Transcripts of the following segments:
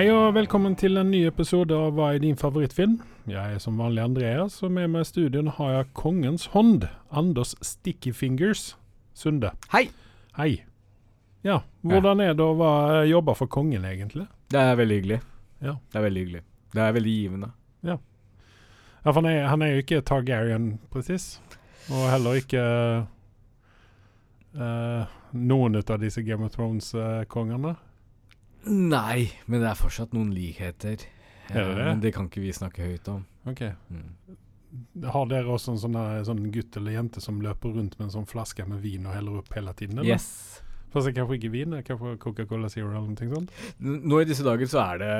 Hei og velkommen til en ny episode av Hva er din favorittfilm? Jeg er som vanlig Andreas, og med meg i studioen har jeg kongens hånd, Anders Sticky Fingers Sunde. Hei! Hei. Ja, hvordan er det å være, jobbe for kongen, egentlig? Det er veldig hyggelig. Ja. Det er veldig hyggelig. Det er veldig givende. Ja, for han er, han er jo ikke Targaryen, presis. Og heller ikke uh, noen av disse Game of Thrones-kongene. Nei, men det er fortsatt noen likheter. Er det? Men det kan ikke vi snakke høyt om. Ok. Mm. Har dere også en sånn, sånn gutt eller jente som løper rundt med en sånn flaske med vin og heller opp hele tiden? Eller? Yes. Fast kanskje ikke vin, kanskje Coca-Cola Zero eller noe sånt? Nå i disse dager så er det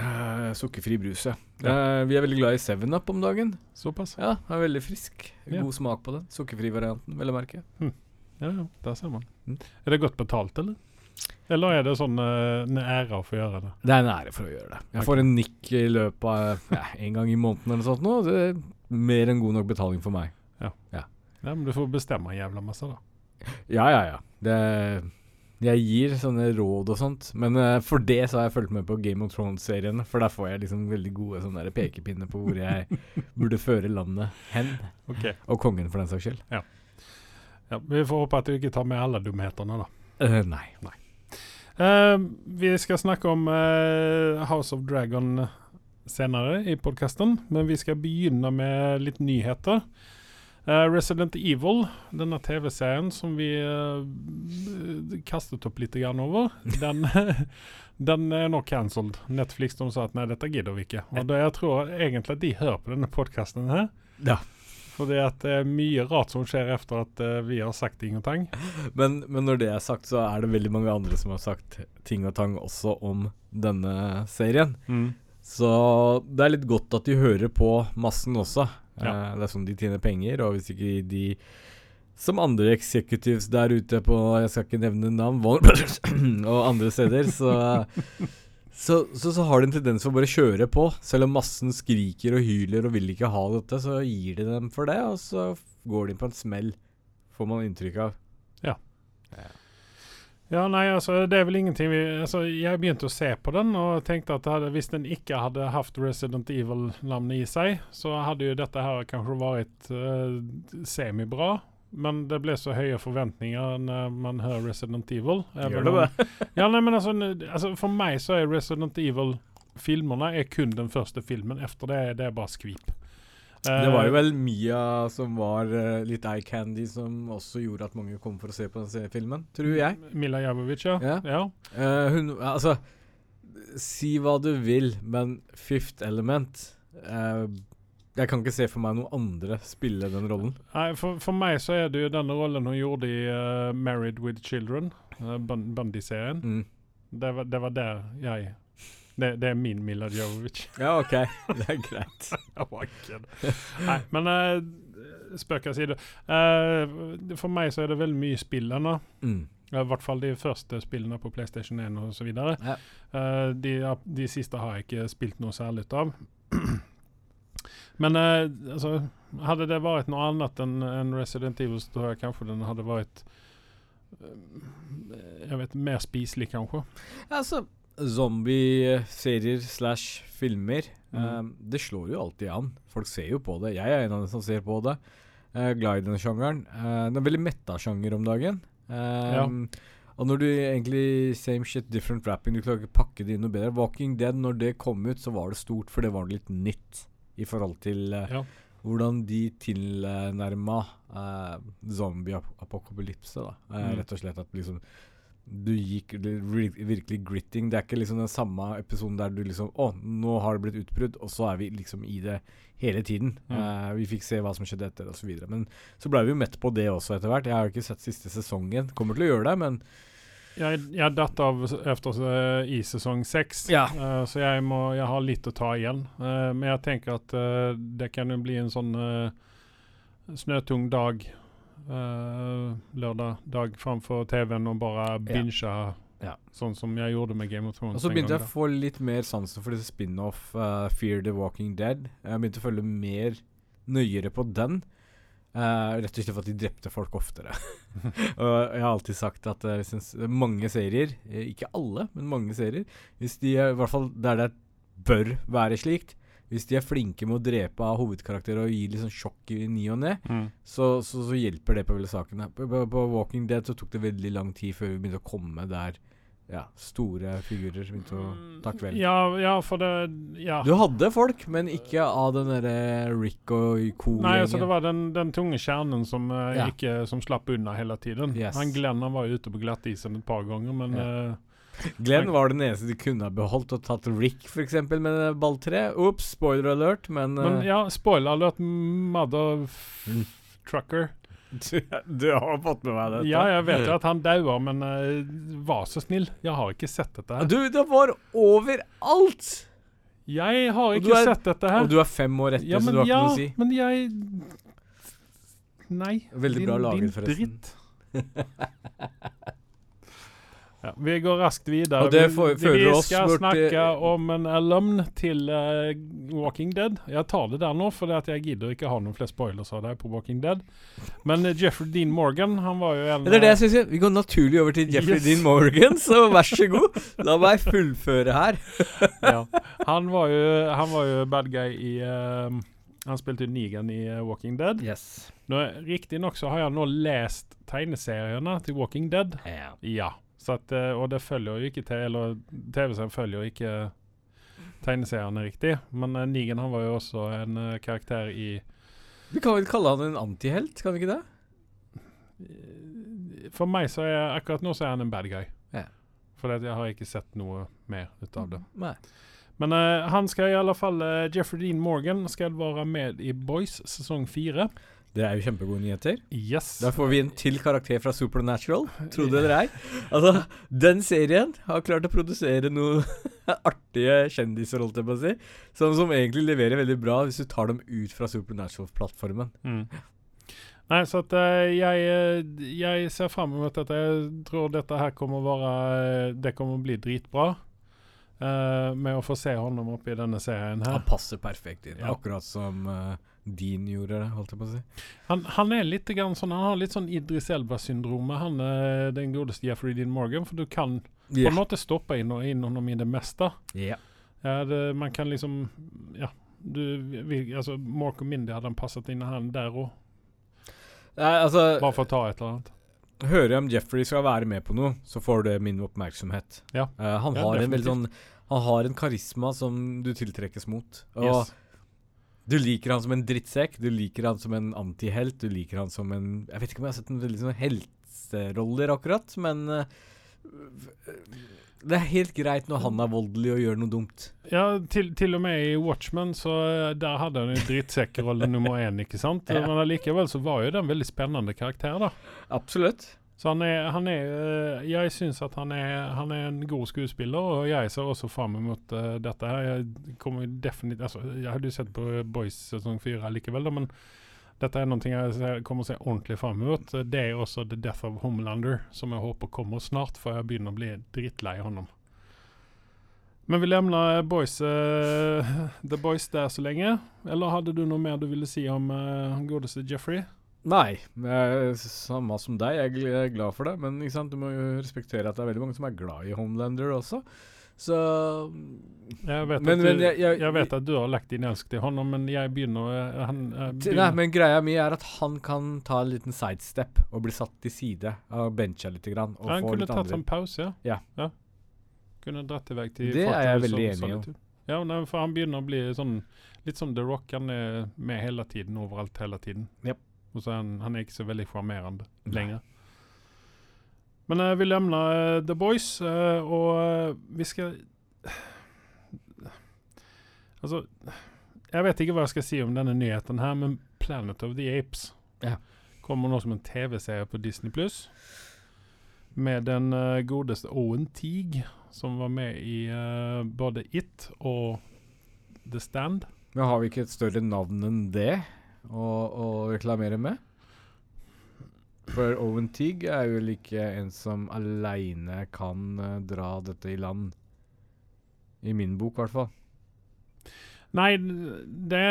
uh, sukkerfri brus, ja. Uh, vi er veldig glad i Seven Up om dagen. Såpass? Ja, er veldig frisk. Ja. God smak på den. Sukkerfri varianten, vel å merke. Ja, ja, der ser man. Mm. Er det godt betalt, eller? Eller er det sånn uh, en ære for å gjøre det? Det er en ære for å gjøre det. Jeg får en nikk i løpet av ja, en gang i måneden eller noe sånt nå. Det er mer enn god nok betaling for meg. Ja, men du får bestemme jævla masse, da. Ja, ja, ja. Det, jeg gir sånne råd og sånt. Men uh, for det så har jeg fulgt med på Game of Thrones-serien. For der får jeg liksom veldig gode sånne der pekepinner på hvor jeg burde føre landet hen. Okay. Og kongen, for den saks skyld. Ja, vi får håpe at du ikke tar med alle dumhetene, da. Nei, nei. Eh, vi skal snakke om uh, House of Dragon senere i podkasten, men vi skal begynne med litt nyheter. Uh, Resident Evil, denne TV-serien som vi uh, kastet opp litt grann over, den, den er nå cancelled. Netflix de sa at nei, dette gidder vi ikke. Og det, jeg tror egentlig at de hører på denne podkasten her. Ja. Fordi at det er mye rart som skjer etter at eh, vi har sagt ting og tang. Men, men når det er sagt, så er det veldig mange andre som har sagt ting og tang også om denne serien. Så det er litt godt at de hører på massen også. Ja. Eh, det er sånn de tjener penger, og hvis ikke de som andre executives der ute på Jeg skal ikke nevne navn og andre steder, så, så, så så har de en tendens for å bare kjøre på. Selv om massen skriker og hyler og vil ikke ha dette, så gir de dem for det, og så går de på en smell, får man inntrykk av. Ja, nei, altså det er vel ingenting vi altså, Jeg begynte å se på den og tenkte at hadde, hvis den ikke hadde hatt Resident Evil-navnet i seg, så hadde jo dette her kanskje vært uh, semibra. Men det ble så høye forventninger når man hører Resident Evil. Gjør det det? ja, nei, men altså, altså For meg så er Resident Evil-filmene er kun den første filmen. Efter det, det er bare skvip. Det var jo Eh, vel Mia som var uh, litt eye candy, som også gjorde at mange kom for å se på den filmen, tror jeg. Mila Javovic, ja. Ja. ja. Uh, hun Altså, si hva du vil, men Fifth Element eh, Jeg kan ikke se for meg noen andre spille den rollen. Nei, for, for meg så er det jo denne rollen hun gjorde i uh, 'Married with Children', uh, Bundy-serien. Mm. Det, var, det var der jeg det, det er min Mila Jovovich. Ja, OK. Det er greit. Nei, men uh, spøk til side. Uh, for meg så er det veldig mye spill ennå. Mm. I hvert fall de første spillene på PlayStation 1 og så videre. Ja. Uh, de, de siste har jeg ikke spilt noe særlig av. Men eh, alltså, hadde det vært noe annet enn enn Resident Evil, så tror jeg kanskje den hadde vært eh, Jeg vet mer spiselig, kanskje. Altså, zombieserier slash filmer Mm. eh, Det slår jo alltid an. Folk ser jo på det. Jeg er en av dem som ser på det. Uh, glad i denne sjangeren. Eh, det er en veldig metta-sjanger om dagen. Eh, Ja. Og når du egentlig Same shit, different rapping, du klarer ikke pakke det inn noe bedre. Walking Dead, når det kom ut, så var det stort, for det var litt nytt i forhold til eh, Ja. hvordan de tilnærma uh, zombie-apokalypse. da. Eh, Mm. Rett og slett at liksom du gikk virkelig gritting. Det er ikke liksom den samme episoden der du liksom Å, nå har det blitt utbrudd, og så er vi liksom i det hele tiden. Mm. Uh, vi fikk se hva som skjedde etter, osv. Men så ble vi jo mett på det også etter hvert. Jeg har jo ikke sett siste sesongen. Kommer til å gjøre det, men Jeg, jeg datt av etter eh, i sesong seks, Ja. uh, så jeg, må, jeg har litt å ta igjen. Uh, men jeg tenker at uh, det kan jo bli en sånn snøtung dag lørdag dag framfor TV-en og bare binge Ja. sånn som jeg gjorde med Game of Thrones. Og så begynte jeg å få litt mer sansen for disse spin-off, Fear the Walking Dead. Jeg begynte å følge mer nøyere på den. Eh, rett og slett for at de drepte folk oftere. og jeg har alltid sagt at uh, synes mange serier, eh, ikke alle, men mange serier, hvis de er, i hvert fall der det bør være slikt, hvis de er flinke med å drepe av hovedkarakterer og gi litt sånn sjokk i ny og ne, Mm. så, så, så hjelper det på veldig sakene. På, på, på Walking Dead så tok det veldig lang tid før vi begynte å komme der ja, store figurer begynte å ta kveld. Ja, ja, for det Ja. Du hadde folk, men ikke av den derre Rick og co-gjengen. Nei, altså det var den, den tunge kjernen som, uh, Ja. gikk, som slapp unna hele tiden. Yes. Han Glenn han var jo ute på glattisen et par ganger, men Ja. eh, Glenn var den eneste de kunne ha beholdt og tatt Rick for eksempel med balltre. Ops, spoiler alert, men, Men eh, ja, spoiler alert, mother Mm. trucker. Du, du har fått med meg dette. Ja, jeg vet jo at han dauer, men uh, vær så snill. Jeg har ikke sett dette her. Du, det var overalt! Jeg har ikke er- sett dette her. Og du er fem år etter, ja, så du har ja, ikke noe å si. men jeg Nei. Veldig bra laget, forresten. dritt. ja, vi går raskt videre. Og det Vi- får- vi skal snakke om en alumn til uh, Walking Dead. Jeg tar det der nå, for jeg gidder ikke ha noen flere spoilers av deg på Walking Dead. Men uh, Jeffrey Dean Morgan, han var jo en Det er det jeg syns. Vi går naturlig over til Jeffrey Yes. Dean Morgan, så vær så god. La meg fullføre her. ja. Han var jo Han var jo bad guy i uh, Han spilte Negan i uh, Walking Dead. Yes. Riktignok så har jeg nå lest tegneseriene til Walking Dead. Yeah. Ja. At, eh, og det følger jo ikke til Eller TV-serien følger jo ikke tegneseriene riktig. Men uh, Nigen han var jo også en uh, karakter i Vi kan vel kalle han en antihelt, kan vi ikke det? For meg så er akkurat nå så er han en bad guy. Ja. For jeg har ikke sett noe mer ut av det. Nei. Men uh, han skal i alle fall eh, Jeffrey Dean Morgan skal være med i Boys sesong fire. Det er jo kjempegode nyheter. Yes. Da får vi en til karakter fra Supernatural, tro det eller ei. Altså, den serien har klart å produsere noen artige kjendiser, holdt jeg på å si, som, som egentlig leverer veldig bra hvis du tar dem ut fra Supernatural-plattformen. Mm. Nei, så at eh, jeg, eh, jeg ser fram mot dette. Jeg tror dette her kommer å være eh, Det kommer å bli dritbra. Uh, med å få se honom oppi denne serien her. Han passer perfekt inn, Ja. akkurat som eh, Dean gjorde det, holdt jeg på å si. Han, han er litt grann sånn Han har litt sånn Idris Elba-syndromet, han er den godeste Jeffrey Dean Morgan. For du kan på en måte stoppe inn, og inn honom i det meste. Ja. Ja, det, man kan liksom Ja. Du, vil, altså, Mark og Mindy hadde han passet inn han der òg, altså bare for å ta et eller annet. Hører jeg om Jeffrey skal være med på noe, så får det min oppmerksomhet. Ja. Uh, han Ja, har en veldig sånn Han har en karisma som du tiltrekkes mot. Og Yes. Du liker han som en drittsekk, du liker han som en antihelt, du liker han som en Jeg vet ikke om jeg har sett en veldig sånn helteroller, akkurat, men uh, det er helt greit når han er voldelig og gjør noe dumt. Ja, til, til og med i Watchmen, så eh, der hadde han jo drittsekkerolle nummer én, ikke sant? Ja. Men allikevel så var jo det en veldig spennende karakter, da. Absolutt. Så han er, han er eh, Jeg syns at han er, han er en god skuespiller, og jeg ser også fram mot uh, dette her. Jeg kommer definitivt altså, Jeg hadde jo sett på Boys sesong fire likevel, da, men dette er noe jeg ser, kommer å se ordentlig fram mot. Det er også The Death of Homelander, som jeg håper kommer snart, for jeg begynner å bli drittlei honom. Men vi lemner Boys, uh, The Boys der så lenge. Eller hadde du noe mer du ville si om uh, godeste Jeffrey? Nei, eh, samme som deg. Jeg er glad for det. Men sant? du må jo respektere at det er veldig mange som er glad i Homelander også. Så Jeg vet, Men- at, men du, jeg- jeg, jeg- vet at du har lagt din elsk til han, men jeg begynner, eh, han, jeg begynner, Nei, men greia mi er at han kan ta en liten sidestep og bli satt til side og bencha litt. Grann, og Han få kunne tatt en pause, ja. Ja. Kunne dratt i vei til Det er jeg veldig enig i, Ja, for han begynner å bli sånn Litt som The Rock. Han er med hele tiden, overalt hele tiden. Japp. Og så er han, han er ikke så veldig sjarmerende Nei. lenger. Men eh, vi lemner eh, The Boys, eh, og eh, vi skal Altså Jeg vet ikke hva jeg skal si om denne nyheten her, men Planet of the Apes Ja. kommer nå som en TV-serie på Disney Pluss. Med den eh, godeste Owen Teague, som var med i eh, både It og The Stand. Men har vi ikke et større navn enn det å, å reklamere med? For Owen Teague er vel ikke en som aleine kan eh, dra dette i land. I min bok, i hvert fall. Nei, det,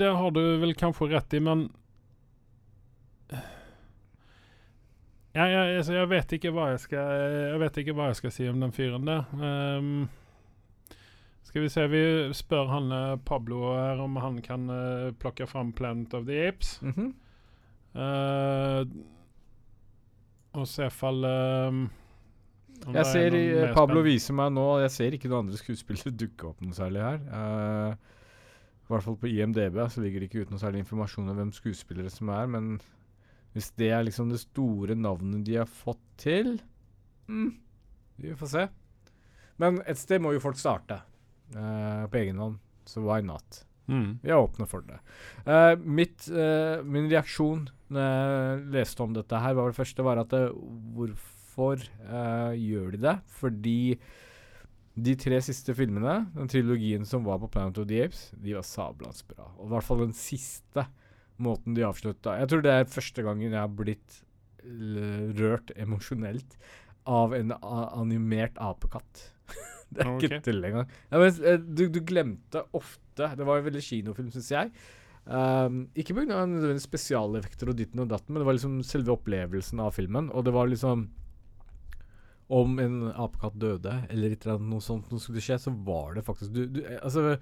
det har du vel kanskje rett i, men jeg, jeg, altså, jeg vet hva jeg skal Jeg vet ikke hva jeg skal si om den fyren der. Ehm, skal vi se Vi spør han Pablo her om han kan uh, plukke fram Planet of the Apes. Mhm. Uh, og se fall um, Jeg er ser i, Pablo spenn- viser meg nå Jeg ser ikke noen andre skuespillere dukke opp noe særlig her. Uh, I hvert fall på IMDb så ligger det ikke ut noe særlig informasjon om hvem skuespillere som er, men hvis det er liksom det store navnet de har fått til mm, Vi får se. Men et sted må jo folk starte eh, på egen hånd, så why not? Mm. Vi er åpne for det. Uh, mitt, uh, min reaksjon når jeg leste om dette her, var det første var at det, hvorfor uh, gjør de det? Fordi de tre siste filmene, den trilogien som var på Planet of the Apes, de var sablans bra. Og i hvert fall den siste måten de avslutta Jeg tror det er første gangen jeg har blitt rørt emosjonelt av en animert apekatt. det er okay. ikke tull engang. Ja, men, eh, du, du glemte ofte Det var en veldig kinofilm, syns jeg. Um, ikke pga. spesialeffekter og ditten og datten, men det var liksom selve opplevelsen av filmen. Og det var liksom Om en apekatt døde, eller et eller annet noe sånt noe skulle skje, så var det faktisk du, du, eh, Altså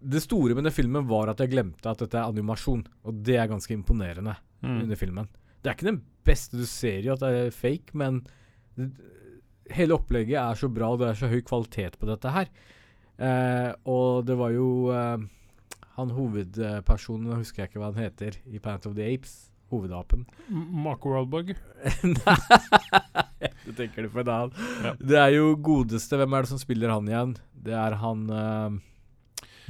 Det store med den filmen var at jeg glemte at dette er animasjon, og det er ganske imponerende Mm. under filmen. Det er ikke den beste du ser jo at det er fake, men hele opplegget er så bra, og det er så høy kvalitet på dette her. Eh, og det var jo eh, han hovedpersonen, jeg husker jeg ikke hva han heter, i Planet of the Apes. Hovedapen. M- Mark Wahlberg. Nei, du tenker det på en annen. Ja. Det er jo godeste Hvem er det som spiller han igjen? Det er han uh,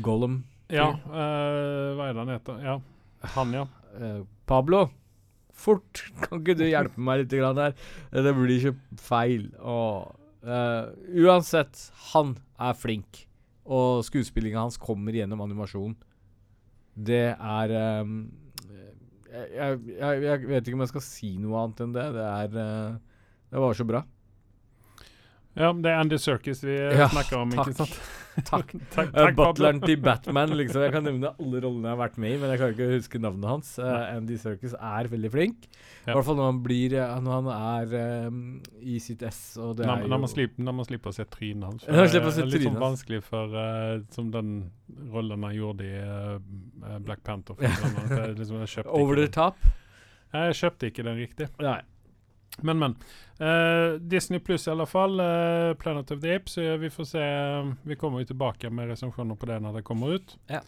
Gollum. Ja, Uh, hva er det han heter? Ja, han, ja. Uh, Pablo, fort! Kan ikke du hjelpe meg litt grann her? Eh, Det blir ikke feil. Og, uh, uansett, han er flink. Og skuespillinga hans kommer gjennom animasjon. Det er um, jeg, jeg, jeg, vet ikke om jeg skal si noe annet enn det. Det er uh, Det var så bra. Ja, det er Andy Serkis vi eh, Ja, snakka om, takk. ikke sant? Takk. takk, Eh, takk butleren til Batman, liksom. Jeg kan nevne alle rollene jeg har vært med i, men jeg klarer ikke å huske navnet hans. Eh, Andy Serkis er veldig flink. I Ja. hvert fall når han blir eh, Når han er um, i sitt ess, og det Når, er når, man slipper, når man slipper å se trynet hans. Det er litt sånn trynet vanskelig for uh, Som den rollen han gjorde i uh, Black Panther. Liksom, jeg, kjøpte Over the top. jeg kjøpte ikke den riktig. Nei. Men, men. Uh, Disney pluss i alle fall. Uh, Planet of the Apes. eh, vi får se Vi kommer jo tilbake med resepsjoner på det når det kommer ut. Ja.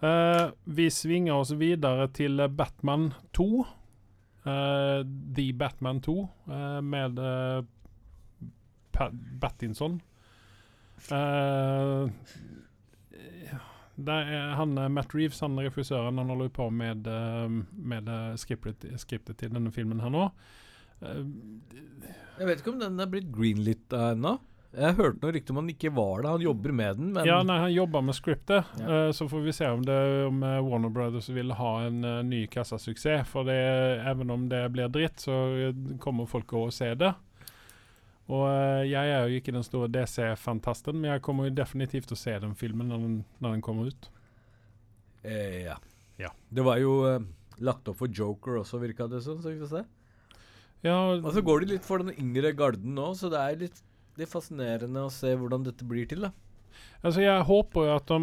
Eh, vi svinger oss videre til Batman 2. Eh, The Batman 2 eh, med uh, Battinson. Uh, han, Matt Reeves, han regissøren, han holder på med, med skriptet, skriptet til denne filmen her nå. Eh, Jeg vet ikke om den er blitt greenlit ennå. Jeg hørte noe rykte om han ikke var det. Han jobber med den, men ja, nei, han jobber med scriptet. Ja. Uh, så får vi se om, det, om eh, Warner Brothers vil ha en uh, ny kassasuksess. For det, even om det blir dritt, så kommer folk å se det. Og uh, jeg er jo ikke den store DC-fantasten, men jeg kommer jo definitivt til å se den filmen når den, når den kommer ut. eh, ja. Ja. Det var jo lagt opp for Joker også, virka det som. Så. Ja, Og så går de litt for den yngre garden nå, så det er litt, litt fascinerende å se hvordan dette blir til. da. altså jeg håper jo at de,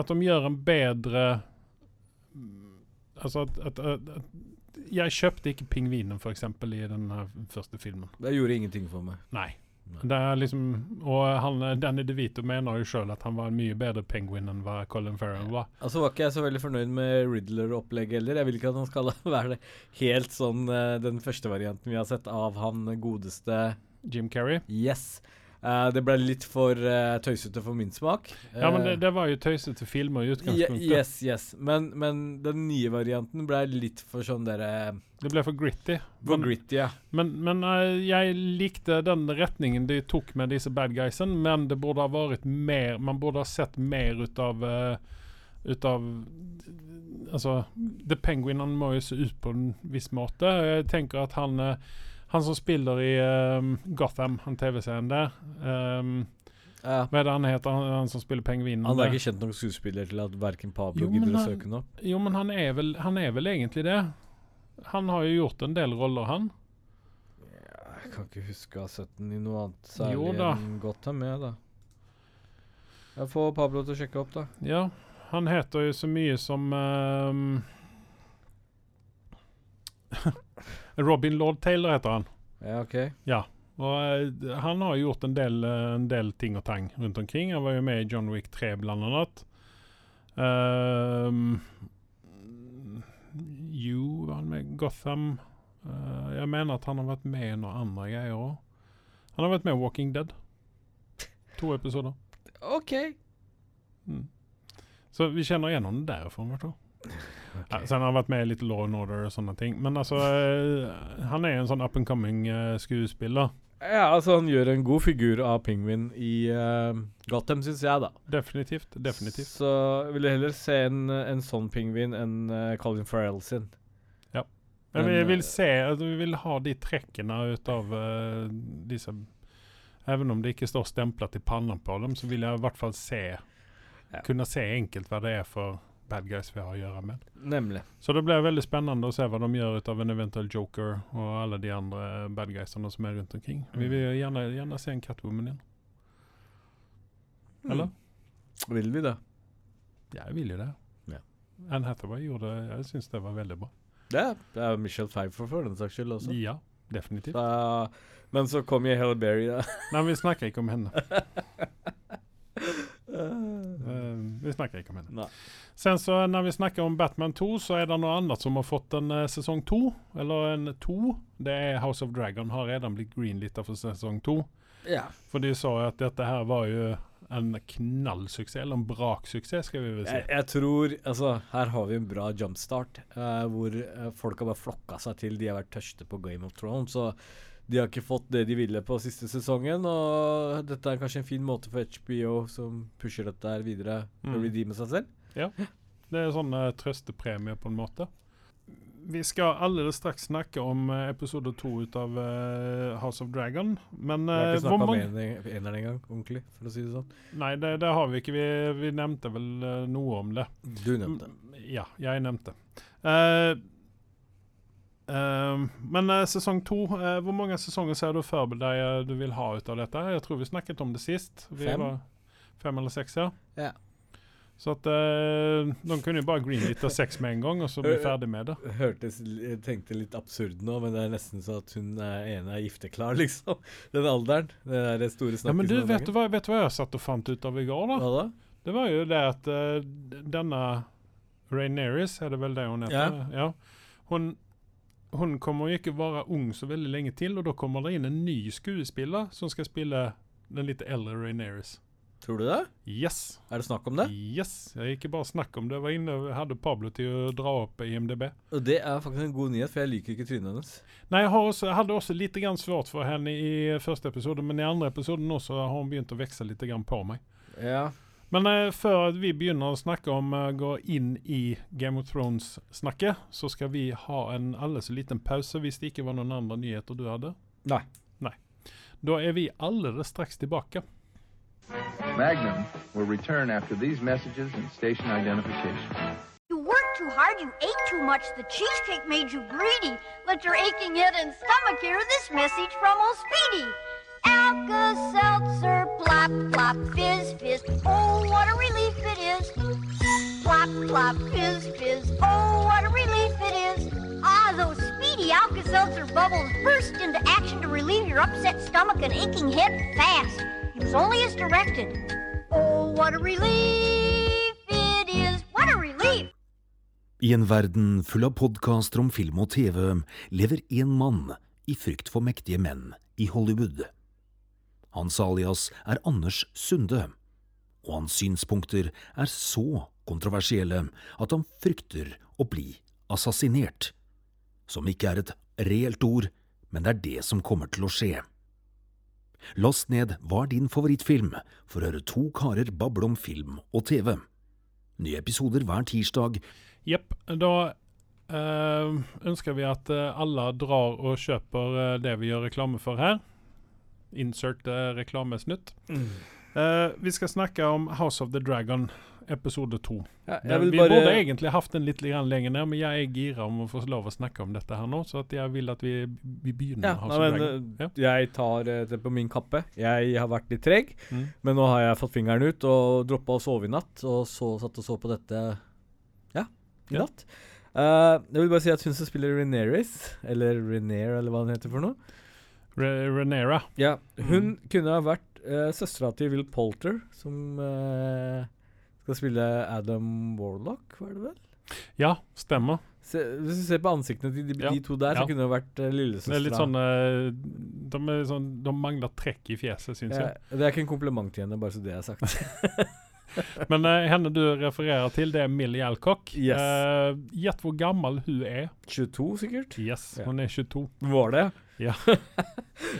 at de gjør en bedre Altså at, at, at, Jeg kjøpte ikke pingvinen, f.eks., i den første filmen. Det gjorde ingenting for meg. Nei. Liksom, og han, Danny DeVito mener jo sjøl at han var en mye bedre penguin enn hva Colin Farrell var. Altså var ikke jeg så veldig fornøyd med Riddler-opplegget heller. Jeg vil ikke at han skal være helt sånn eh, den første varianten vi har sett av han godeste Jim Carrey. Yes. Eh, det ble litt for uh, tøysete for min smak. Ja, men det, Eh, det var jo tøysete filmer i utgangspunktet. Yes, yes. Men, men den nye varianten ble litt for sånn dere Det ble for gritty. For Men, gritty, ja. men, men uh, jeg likte den retningen de tok med disse bad guysen, men det burde ha vært mer Man burde ha sett mer ut av ut av Altså, The Penguin han må jo se ut på en viss måte. Jeg tenker at han Han som spiller i um, Gotham, han TV-serien der Um, ja. Hva er det han heter, han, han som spiller pengvinen? Han er der? ikke kjent nok skuespiller til at verken Pablo gidder å søke noe. opp. Jo, men han er vel, han er vel egentlig det. Han har jo gjort en del roller, han. Jeg kan ikke huske å ha sett den i noe annet særlig enn Gotham med, da. Jeg får Pablo til å sjekke opp, da. Ja, han heter jo så mye som ehm, Robin Lord Taylor heter han. Ja, OK. Og uh, han har gjort en del, uh, en del ting og tang rundt omkring. Han var jo med i John Wick 3 blant annet. Ehm, jo, var han med Gotham? Uh, jeg mener at han har vært med i noen andre greier òg. Han har vært med i Walking Dead. To episoder. OK. Mm. Så vi kjenner igjen det derifrån. Ja, sen har han vært med i litt Law and Order og sånne ting. Men altså, eh, han er en sånn up and coming eh, skuespiller. Ja, altså han gjør en god figur av pingvin i uh, Gotham, syns jeg, da. Definitivt. Definitivt. Så jeg ville heller se en, en sånn pingvin enn uh, Colin Farrell sin. Ja. Men vi vil se, altså, vi vil ha de trekkene ut av uh, disse Even om det ikke står stemplet i pannan på dem, så vil jeg i hvert fall se Ja. Kunne se enkelt hva det er for bad guys vi har å gjøre med. Nemlig. Så det blir veldig spennende å se hva de gjør ut av en eventuell Joker og alle de andre bad guysene som er rundt omkring. Vi vil gjerne, gjerne se en Catwoman igjen. Eller? Mm. Vil vi det? Ja, jeg vil jo det. Ja. Anne Hathaway gjorde det. Jeg syns det var veldig bra. Det, det er Michelle Pfeiffer for den saks skyld også. Ja, definitivt. Så, men så kom jeg Helle Berry, da. Nei, vi snakker ikke om henne. uh, vi snakker ikke om henne. Nei. Sen så når vi snakker om Batman 2, så er det noe annet som har fått en eh, sesong 2. Eller en 2. Det er House of Dragon har redan blitt greenlita for sesong 2. Ja. For de sa jo at dette her var jo en knallsuksess, eller en braksuksess, skal vi vel si. Jeg, jeg tror Altså, her har vi en bra jumpstart, eh, hvor eh, folk har bare flokka seg til. De har vært tørste på Game of Thrones, så de har ikke fått det de ville på siste sesongen. Og dette er kanskje en fin måte for HBO, som pusher dette her videre, å Mm. redeeme seg selv. Det er sånn eh, trøstepremie på en måte. Vi skal alldeles straks snakke om eh, episode to av uh, House of Dragon. Men Vi har ikke snakka om eneren engang, ordentlig, for å si det sånn. Nei, det, det har vi ikke. Vi, vi nevnte vel noe om det. Du nevnte det. Mm, Ja, jeg nevnte. Men sesong to, hvor mange sesonger ser du for deg du vil ha ut av dette? Jeg tror vi snakket om det sist. Vi Fem. Var, fem eller seks, ja. Ja. Så at eh, de kunne jo bare greenlitta sex med en gang, og så bli ferdig med det. Hørtes Jeg tenkte litt absurd nå, men det er nesten så at hun er ene er gifteklar, liksom. Den alderen. Det er det store Ja, men du, vet du, hva, vet du hva jeg satt og fant ut av i går, da? Hva da? Det var jo det at uh, denne Raineris, er det vel det hun heter? Ja. Hun, hun kommer jo ikke være ung så veldig lenge til, og da kommer det inn en ny skuespiller som skal spille den litt eldre Raineris. Tror du det? Yes! Er det snakk om det? Yes! Jeg ikke bare snakk om det. Jeg var inne og hadde Pablo til å dra opp IMDb. Og det er faktisk en god nyhet, for jeg liker ikke trynet hennes. Nei, jeg, har også, jeg hadde også litt svårt for henne i første episode, men i andre episoden også har hun begynt å vokse litt på meg. Ja. Men eh, før vi begynner å snakke om å gå inn i Game of Thrones-snakket, så skal vi ha en alle så liten pause hvis det ikke var noen andre nyheter du hadde. Nei. Da er vi allerede straks tilbake. Magnum will return after these messages and station identification. You worked too hard, you ate too much, the cheesecake made you greedy. Let your aching head and stomach hear this message from old Speedy. Alka-Seltzer, plop, plop, fizz, fizz, oh, what a relief it is. Plop, plop, fizz, fizz, oh, what a relief it is. Ah, those speedy Alka-Seltzer bubbles burst into action to relieve your upset stomach and aching head fast. Use only as directed. Oh, what a relief it is. What a relief. I en verden full av podkaster om film og TV lever én mann i frykt for mektige menn i Hollywood. Hans alias er Anders Sunde, og hans synspunkter er så kontroversielle at han frykter å bli assassinert. Som ikke er et reelt ord, men det er det som kommer til å skje. Last ned Hva er din favorittfilm? for å høre to karer bable om film og TV. Nye episoder hver tirsdag Jepp. Da øh, ønsker vi at eh, alle drar og kjøper eh, det vi gjør reklame for her. Insert reklamesnutt. reklamesnutt. Eh, vi skal snakke om House of the Dragon, episode to. Ja, vi bare burde egentlig hatt den litt lenger ned, men jeg er gira om å få lov å snakke om dette her nå, så jeg vil at vi, vi begynner ja, House nei, of men, Dragon. Ja. Jeg tar eh, det på min kappe. Jeg har vært litt treg, Mm. men nå har jeg fått fingeren ut og droppa å sove i natt. Og så satt og så på dette ja, i natt. Uh, jeg vil bare si at hun som spiller Reneris, eller Renair, eller hva hun heter for noe Re Renera. Ja, Hun Mm. kunne ha vært uh, søstera til Will Polter, som uh, skal spille Adam Warlock, var det vel? Ja, stemmer. Se, hvis du ser på ansiktene til de, Ja, de to der, ja. så kunne det vært uh, lillesøstera. er sånn uh, De, sånn, de mangler trekk i fjeset, syns Ja, jeg. det er ikke en kompliment til henne, bare så det er sagt. Men uh, henne du refererer til, det er Millie Alcock. Yes. Gjett hvor gammel hun er. 22, sikkert? Yes, Ja. hun er 22. Var det? Ja.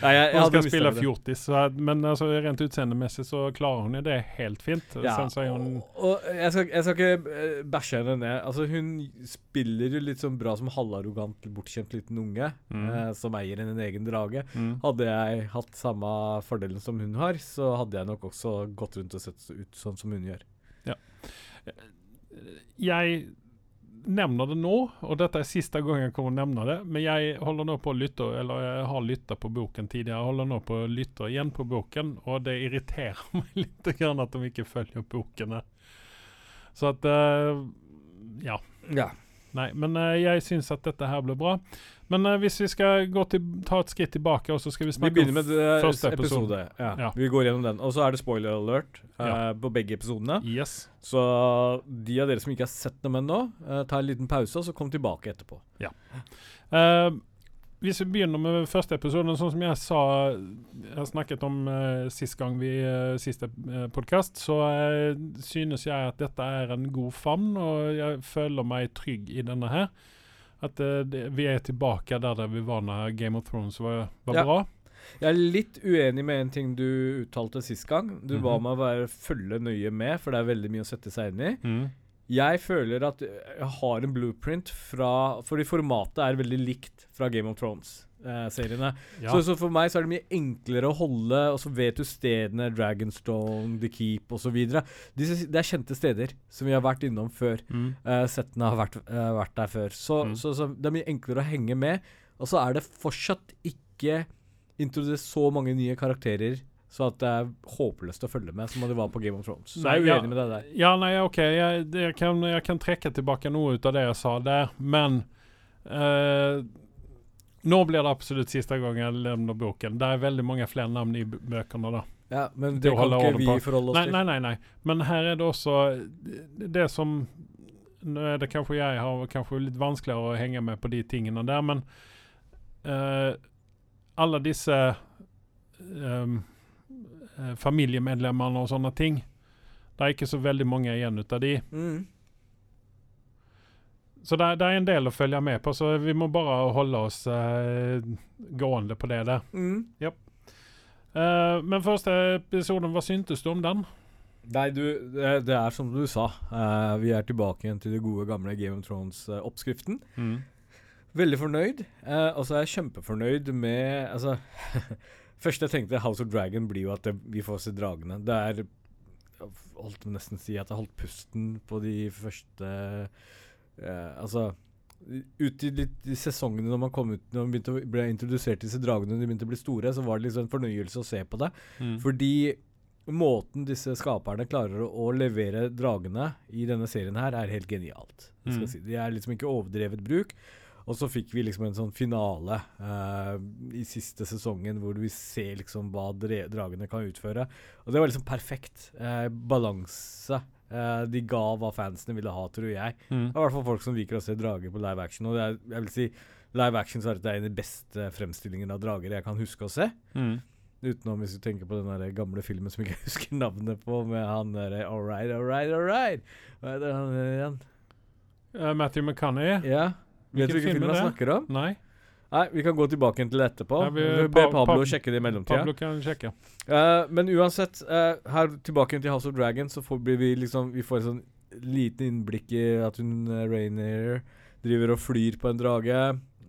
Nei, jeg, jeg Hun skal spille fjortis, men altså, rent utseendemessig så klarer hun jo det helt fint. Ja, hun og, og jeg, skal, jeg skal ikke eh, bæsje henne ned. Altså, hun spiller jo litt sånn bra som halvarrogant, bortskjemt liten unge Mm. eh, som eier en egen drage. mm. Hadde jeg hatt samme fordelen som hun har, så hadde jeg nok også gått rundt og sett ut sånn som hun gjør. Jeg nevner det nå, og dette er siste gang jeg kommer å nevne det, men jeg holder nå på å lytte, eller jeg har lytta på boken tidligere, jeg holder nå på å lytte igjen på boken, og det irriterer meg litt grann at de ikke følger boken. Så at uh, Ja. Ja. Nei, men uh, jeg syns at dette her ble bra. Men uh, hvis vi skal gå til, ta et skritt tilbake, og så skal vi Vi begynner med eh, første episode. Ja. Ja. Vi går gjennom den. Og så er det spoiler alert uh, Ja. på begge episodene. Yes. Så de av dere som ikke har sett dem ennå, ta en liten pause, og så kom tilbake etterpå. Ja. Eh, hvis vi begynner med første episoden, sånn som jeg sa Jeg snakket om uh, sist gang vi uh, siste uh, podkast, så uh, synes jeg at dette er en god favn, og jeg føler meg trygg i denne her. At uh, det, vi er tilbake der, der vi var når Game of Thrones var, var Ja. bra. Jeg er litt uenig med en ting du uttalte sist gang. Du ba Mhm. meg være følge nøye med, for det er veldig mye å sette seg inn i. Mm. Jeg føler at jeg har en blueprint fra Fordi formatet er veldig likt fra Game of Thrones-seriene. Ja. så, så for meg så er det mye enklere å holde, og så vet du stedene, Dragonstone, The Keep osv. Det er kjente steder som vi har vært innom før. Mm. Eh, settene har vært, eh, vært der før. Så, Mm. så, så det er mye enklere å henge med. Og så er det fortsatt ikke introdusert så mange nye karakterer, så at det er håpløst å følge med, som det var på Game of Thrones. Så Nei, jeg er ja. uenig med det der. Ja, nei, OK. Jeg, jeg, kan, jeg kan trekke tilbake noe ut av det jeg sa der, men eh, Nå blir det absolutt siste gang jeg levner boken. Det er veldig mange flere navn i bøkene, da. Ja, men Det kan ikke vi forholde oss Nei, til. nei, nei, nei. Men her er det også det- som Nå er det kanskje jeg har kanskje litt vanskeligere å henge med på de tingene der, men uh, alle disse ehm, eh, familiemedlemmene og sånne ting Det er ikke så veldig mange igjen ut av de. Mm. Så det, det er en del å følge med på, så vi må bare holde oss eh, gående på det der. Mm. Eh, men første episoden, hva syntes du om den? Nei, du, det, det er som du sa. Uh, vi er tilbake igjen til det gode, gamle Game of Thrones-oppskriften. Veldig fornøyd. Uh, og så er jeg kjempefornøyd med Altså Først jeg tenkte House of Dragon blir jo at det, vi får se dragene. Det er Jeg holdt nesten si at jeg holdt pusten på de første eh, Altså ut i litt i sesongene når man kom ut Når man begynte å ble introdusert til disse dragene de begynte å bli store, så var det liksom en fornøyelse å se på det. Mm. Fordi måten disse skaperne klarer å, å levere dragene i denne serien her, er helt genialt. Skal Mm. si. De er liksom ikke overdrevet bruk. Og så fikk vi liksom en sånn finale eh, i siste sesongen hvor vi ser liksom hva dre dragene kan utføre. Og det var liksom perfekt eh, balanse. Eh, de ga hva fansene ville ha, tror jeg. Mm. Det er i hvert fall folk som liker å se drager på live action. Og det er, jeg vil si live action så er det en av de beste fremstillingene av drager jeg kan huske å se. Mm. Utenom hvis du tenker på den der gamle filmen som jeg ikke husker navnet på, med han derre All right, all right, all right. Hva heter han igjen? Uh, Matthew McConaughey? Ja. Vet du Hvilken film jeg snakker om? Nei? Nei, vi kan gå tilbake til det etterpå. Nei, vi- vi, Pa- Pablo Pa- sjekke det i mellomtida. Pablo kan sjekke. Uh, men uansett, uh, her tilbake til House of Dragon, så får, vi liksom Vi får en sånn liten innblikk i at hun uh, Rainier driver og flyr på en drage.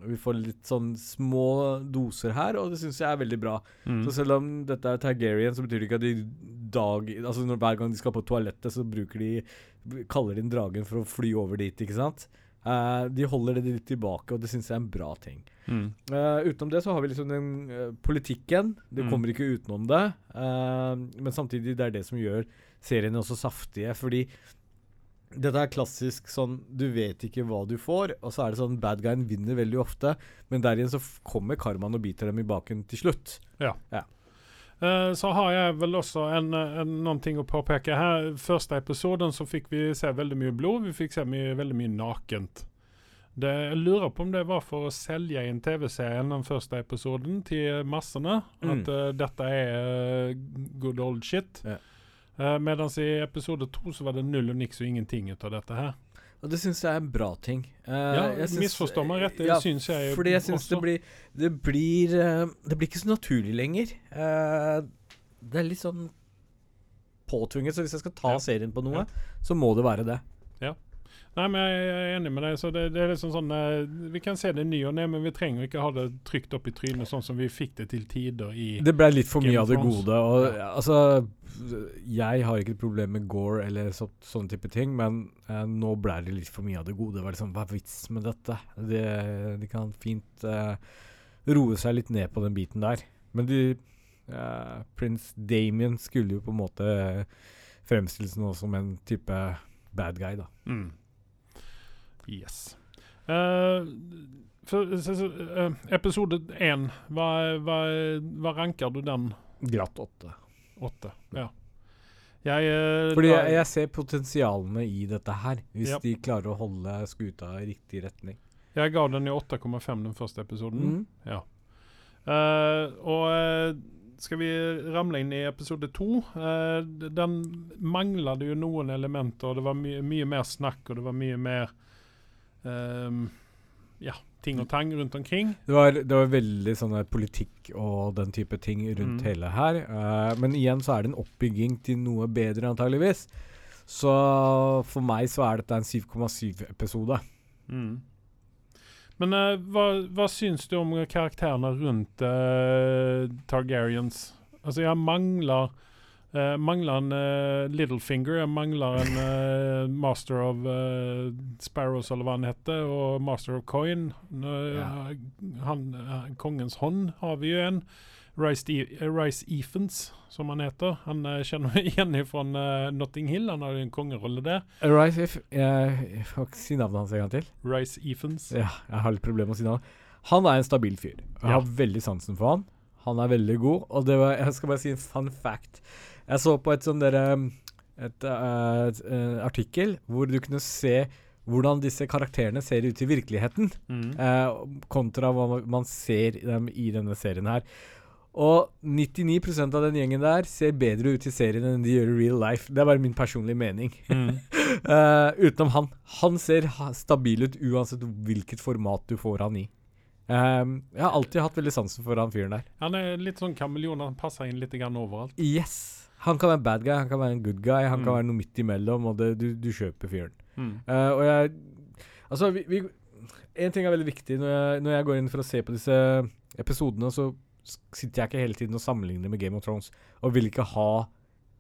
Vi får litt sånn små doser her, og det syns jeg er veldig bra. Mm. Så selv om dette er Targaryen, så betyr det ikke at de dag Altså når hver gang de skal på toalettet, så bruker de Kaller de inn dragen for å fly over dit, ikke sant? Eh, de holder det litt tilbake, og det syns jeg er en bra ting. Mm. Uh, utenom det så har vi liksom den uh, politikken. Det Mm. kommer ikke utenom det. Men samtidig, det er det som gjør seriene også saftige. Fordi dette er klassisk sånn Du vet ikke hva du får, og så er det sånn bad guyen vinner veldig ofte, men der igjen så kommer karmaen og biter dem i baken til slutt. Eh, Så har jeg vel også en, en, noen ting å påpeke her. Første episoden så fikk vi se veldig mye blod. Vi fikk se mye, veldig mye nakent. Det, jeg lurer på om det var for å selge inn TV-serien den første episoden til massene. Mm. At uh, dette er uh, good old shit. Yeah. Uh, Mens i episode to så var det null og niks og ingenting ut av dette her. Og det syns jeg er en bra ting. Uh, Ja, misforstå meg rett, det ja, syns jeg Fordi jeg syns det blir Det blir uh, Det blir ikke så naturlig lenger. Uh, det er litt sånn påtvunget, så hvis jeg skal ta Ja. serien på noe, så må det være det. Nei, men jeg er enig med deg. så det, det er liksom sånn eh, Vi kan se det ny og ne, men vi trenger ikke ha det trygt opp i trynet sånn som vi fikk det til tider i Det ble litt for Game mye av det gode. Og Ja. altså Jeg har ikke et problem med Gore eller så, sånne type ting, men eh, nå ble det litt for mye av det gode. Det var liksom, Hva er vits med dette? De, de kan fint eh, roe seg litt ned på den biten der. Men de eh, Prins Damien skulle jo på en måte fremstilles nå som en type bad guy, da. mm. Yes. Uh, for, eh, episode én, hva, hva, hva ranker du den? Glatt åtte. Åtte. Ja. Jeg uh, Fordi jeg, jeg ser potensialene i dette her, hvis yep. de klarer å holde skuta i riktig retning. jeg ga den i 8,5 den første episoden. Mm. Ja. Og skal vi ramle inn i episode to? Den manglet jo noen elementer. Det var my mye mer snakk, og det var mye mer ehm, Ja, ting og tang rundt omkring. Det var, det var veldig sånn politikk og den type ting rundt Mm. hele her. Uh, men igjen så er det en oppbygging til noe bedre, antageligvis. Så for meg så er dette en 7,7-episode. Mm. Men uh, hva, hva syns du om karakterene rundt uh, Targaryens? Altså, jeg mangler eh, mangler en uh, Littlefinger, mangler en uh, Master of uh, Sparrows, eller hva han heter, og Master of Coin. Ja. han, kongens hånd har vi jo en. Rice, E- Ephens, som han heter. Han kjenner vi igjen fra uh, Notting Hill. Han har jo en kongerolle der. Rice if, jeg, får ikke si navnet hans en gang til. Rice Ephens. Ja, jeg har litt problemer med å si navnet. Han er en stabil fyr. Jeg Ja. har veldig sansen for han. Han er veldig god. Og det var, jeg skal bare si en fun fact. Jeg så på et sånn derre et, eh, et, eh, artikkel hvor du kunne se hvordan disse karakterene ser ut i virkeligheten, Mm. eh, kontra hva man- ser dem i denne serien her. Og 99% av den gjengen der ser bedre ut i serien enn de gjør i real life. Det er bare min personlige mening. Mm. Eh, utenom han. Han ser stabil ut uansett hvilket format du får han i. Ehm, jeg har alltid hatt veldig sansen for han fyren der. Han er litt sånn kameleon. Han passer inn litt overalt. Yes! Han kan være bad guy, han kan være en good guy, han Mm. kan være noe midt imellom, og det, du, du kjøper fyren. Mm. Uh, og jeg Altså, vi, vi En ting er veldig viktig når jeg, når jeg går inn for å se på disse episodene, så sitter jeg ikke hele tiden og sammenligner med Game of Thrones, og vil ikke ha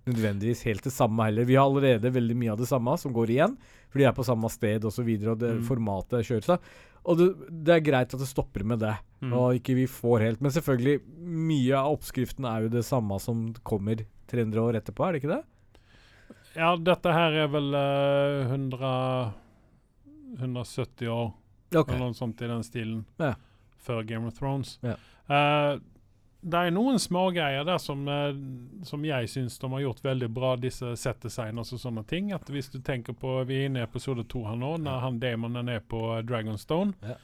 nødvendigvis helt det samme heller. Vi har allerede veldig mye av det samme som går igjen, for de er på samme sted osv., og, så videre, og det Mm. formatet kjører seg. Og det, det er greit at det stopper med det, Mm. og ikke vi får helt Men selvfølgelig, mye av oppskriften er jo det samme som kommer 300 år etterpå, er det ikke det? Ja, dette her er vel uh, 100 170 år, eller noe sånt i den stilen, Ja. før Game of Thrones. Ja. Eh, det er noen smågreier der som, eh, som jeg syns de har gjort veldig bra, disse settdesigners og sånne ting. At hvis du tenker på Vi er inne i episode to her nå, når han demonen er på Dragonstone, Ja.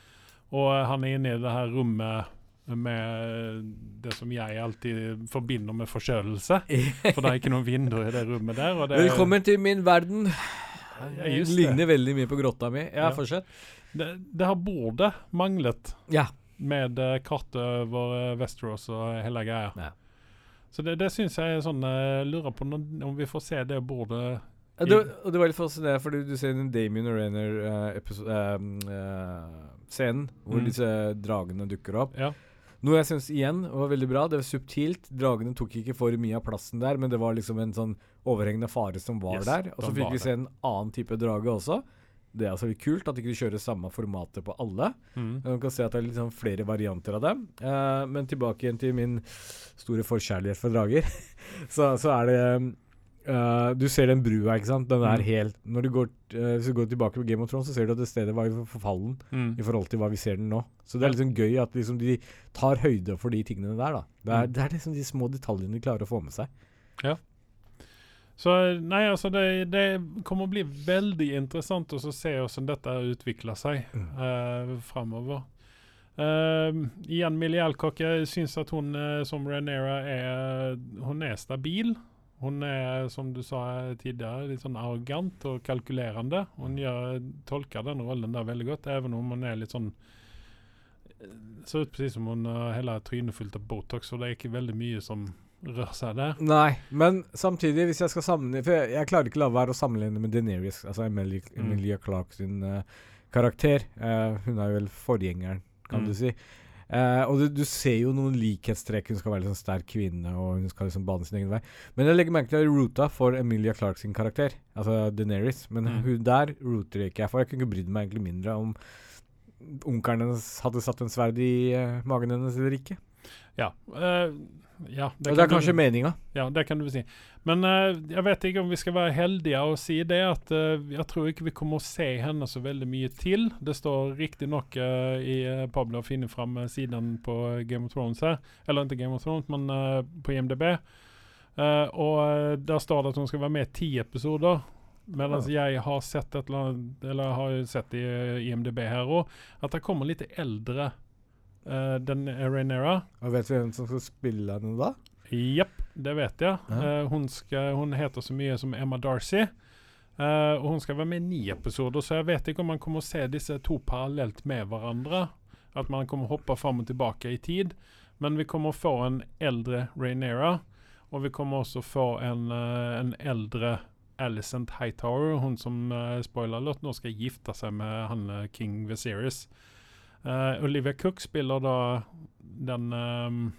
og eh, han er inne i det her rommet med det som jeg alltid forbinder med forkjølelse. For det er ikke noen vinduer i det rommet der. Det, Velkommen til min verden. Ja, ligner det. Veldig mye på grotta mi. Ja, Ja. fortsett. Det, det har både manglet Ja. Med uh, kartet over eh, Westeros og hele greia. Ja. Så det, det syns jeg er sånn Jeg lurer på når, om vi får se det bordet Ja, det, og det var litt fascinerende, for du ser den Damien og Rainer-scenen, hvor Mm. disse dragene dukker opp. Ja. Noe jeg syns igjen var veldig bra. Det var subtilt. Dragene tok ikke for mye av plassen der, men det var liksom en sånn overhengende fare som var Yes, der. Og så fikk vi se en annen type drage også. Det er altså litt kult at de ikke kjører samme formatet på alle. Mm. Man kan se at det er litt sånn flere varianter av dem. Uh, men tilbake igjen til min store forkjærlighet for drager. så, så er det uh, Du ser den brua, ikke sant. Den er Mm. helt Når du går, uh, hvis du går tilbake på Game of Thrones, så ser du at det stedet var forfallen Mm. i forhold til hva vi ser den nå. Så det er liksom gøy at liksom de tar høyde for de tingene der, da. Det er, Mm. det er liksom de små detaljene de klarer å få med seg. Så nei, altså det, det kommer å bli veldig interessant å se hvordan dette utvikler seg Mm. uh, framover. Uh, igjen, Millie Alcock, jeg syns at hun eh, som Renera er Hun er stabil. Hun er, som du sa tidligere, litt sånn arrogant og kalkulerende. Hun gjør, tolker den rollen der veldig godt, even om hun er litt sånn eh, Ser ut precis som hun har hele trynet fullt av Botox, og det er ikke veldig mye som rører seg der. Nei, men samtidig, hvis jeg skal sammenligne For jeg, jeg klarer ikke la være å sammenligne med Deneris, altså Emilia, Mm. Emilia Clarke sin uh, karakter. Uh, hun er jo vel forgjengeren, kan Mm. du si. Uh, og du, du ser jo noen likhetstrekk. Hun skal være en sånn sterk kvinne, og hun skal liksom bane sin egen vei. Men jeg legger merke til ruta for Emilia Clarke sin karakter, altså Deneris. Men Mm. hun der router ikke jeg for. Jeg kunne ikke brydd meg egentlig mindre om onkelen hennes hadde satt en sverd i uh, magen hennes eller ikke. Ja. eh, ja Det, og det er kanskje meninga. Ja, det kan du si. Men uh, jeg vet ikke om vi skal være heldige og si det, at uh, jeg tror ikke vi kommer å se henne så veldig mye til. Det står riktignok uh, i uh, Pablo å finne fram eh, siden på Game of Thrones her. Eller ikke Game of Thrones, men eh, på IMDb. Eh, og eh, der står det at hun skal være med i ti episoder. Mens jeg har sett et eller annet Eller har sett i eh, IMDb her òg, at det kommer litt eldre uh, den Rainera. Og vet du hvem som skal spille henne da? Jepp, det vet jeg. Ja. Uh, hun, skal, hun heter så mye som Emma Darcy. Uh, og hun skal være med i ni episoder, så jeg vet ikke om man kommer å se disse to parallelt med hverandre. At man kommer å hoppe fram og tilbake i tid. Men vi kommer å få en eldre Rainera. Og vi kommer også få en, en eldre Alicent Hightower, hun som spoiler alert, nå skal gifte seg med han King Viserys. Eh, Olivia Cook spiller da den um,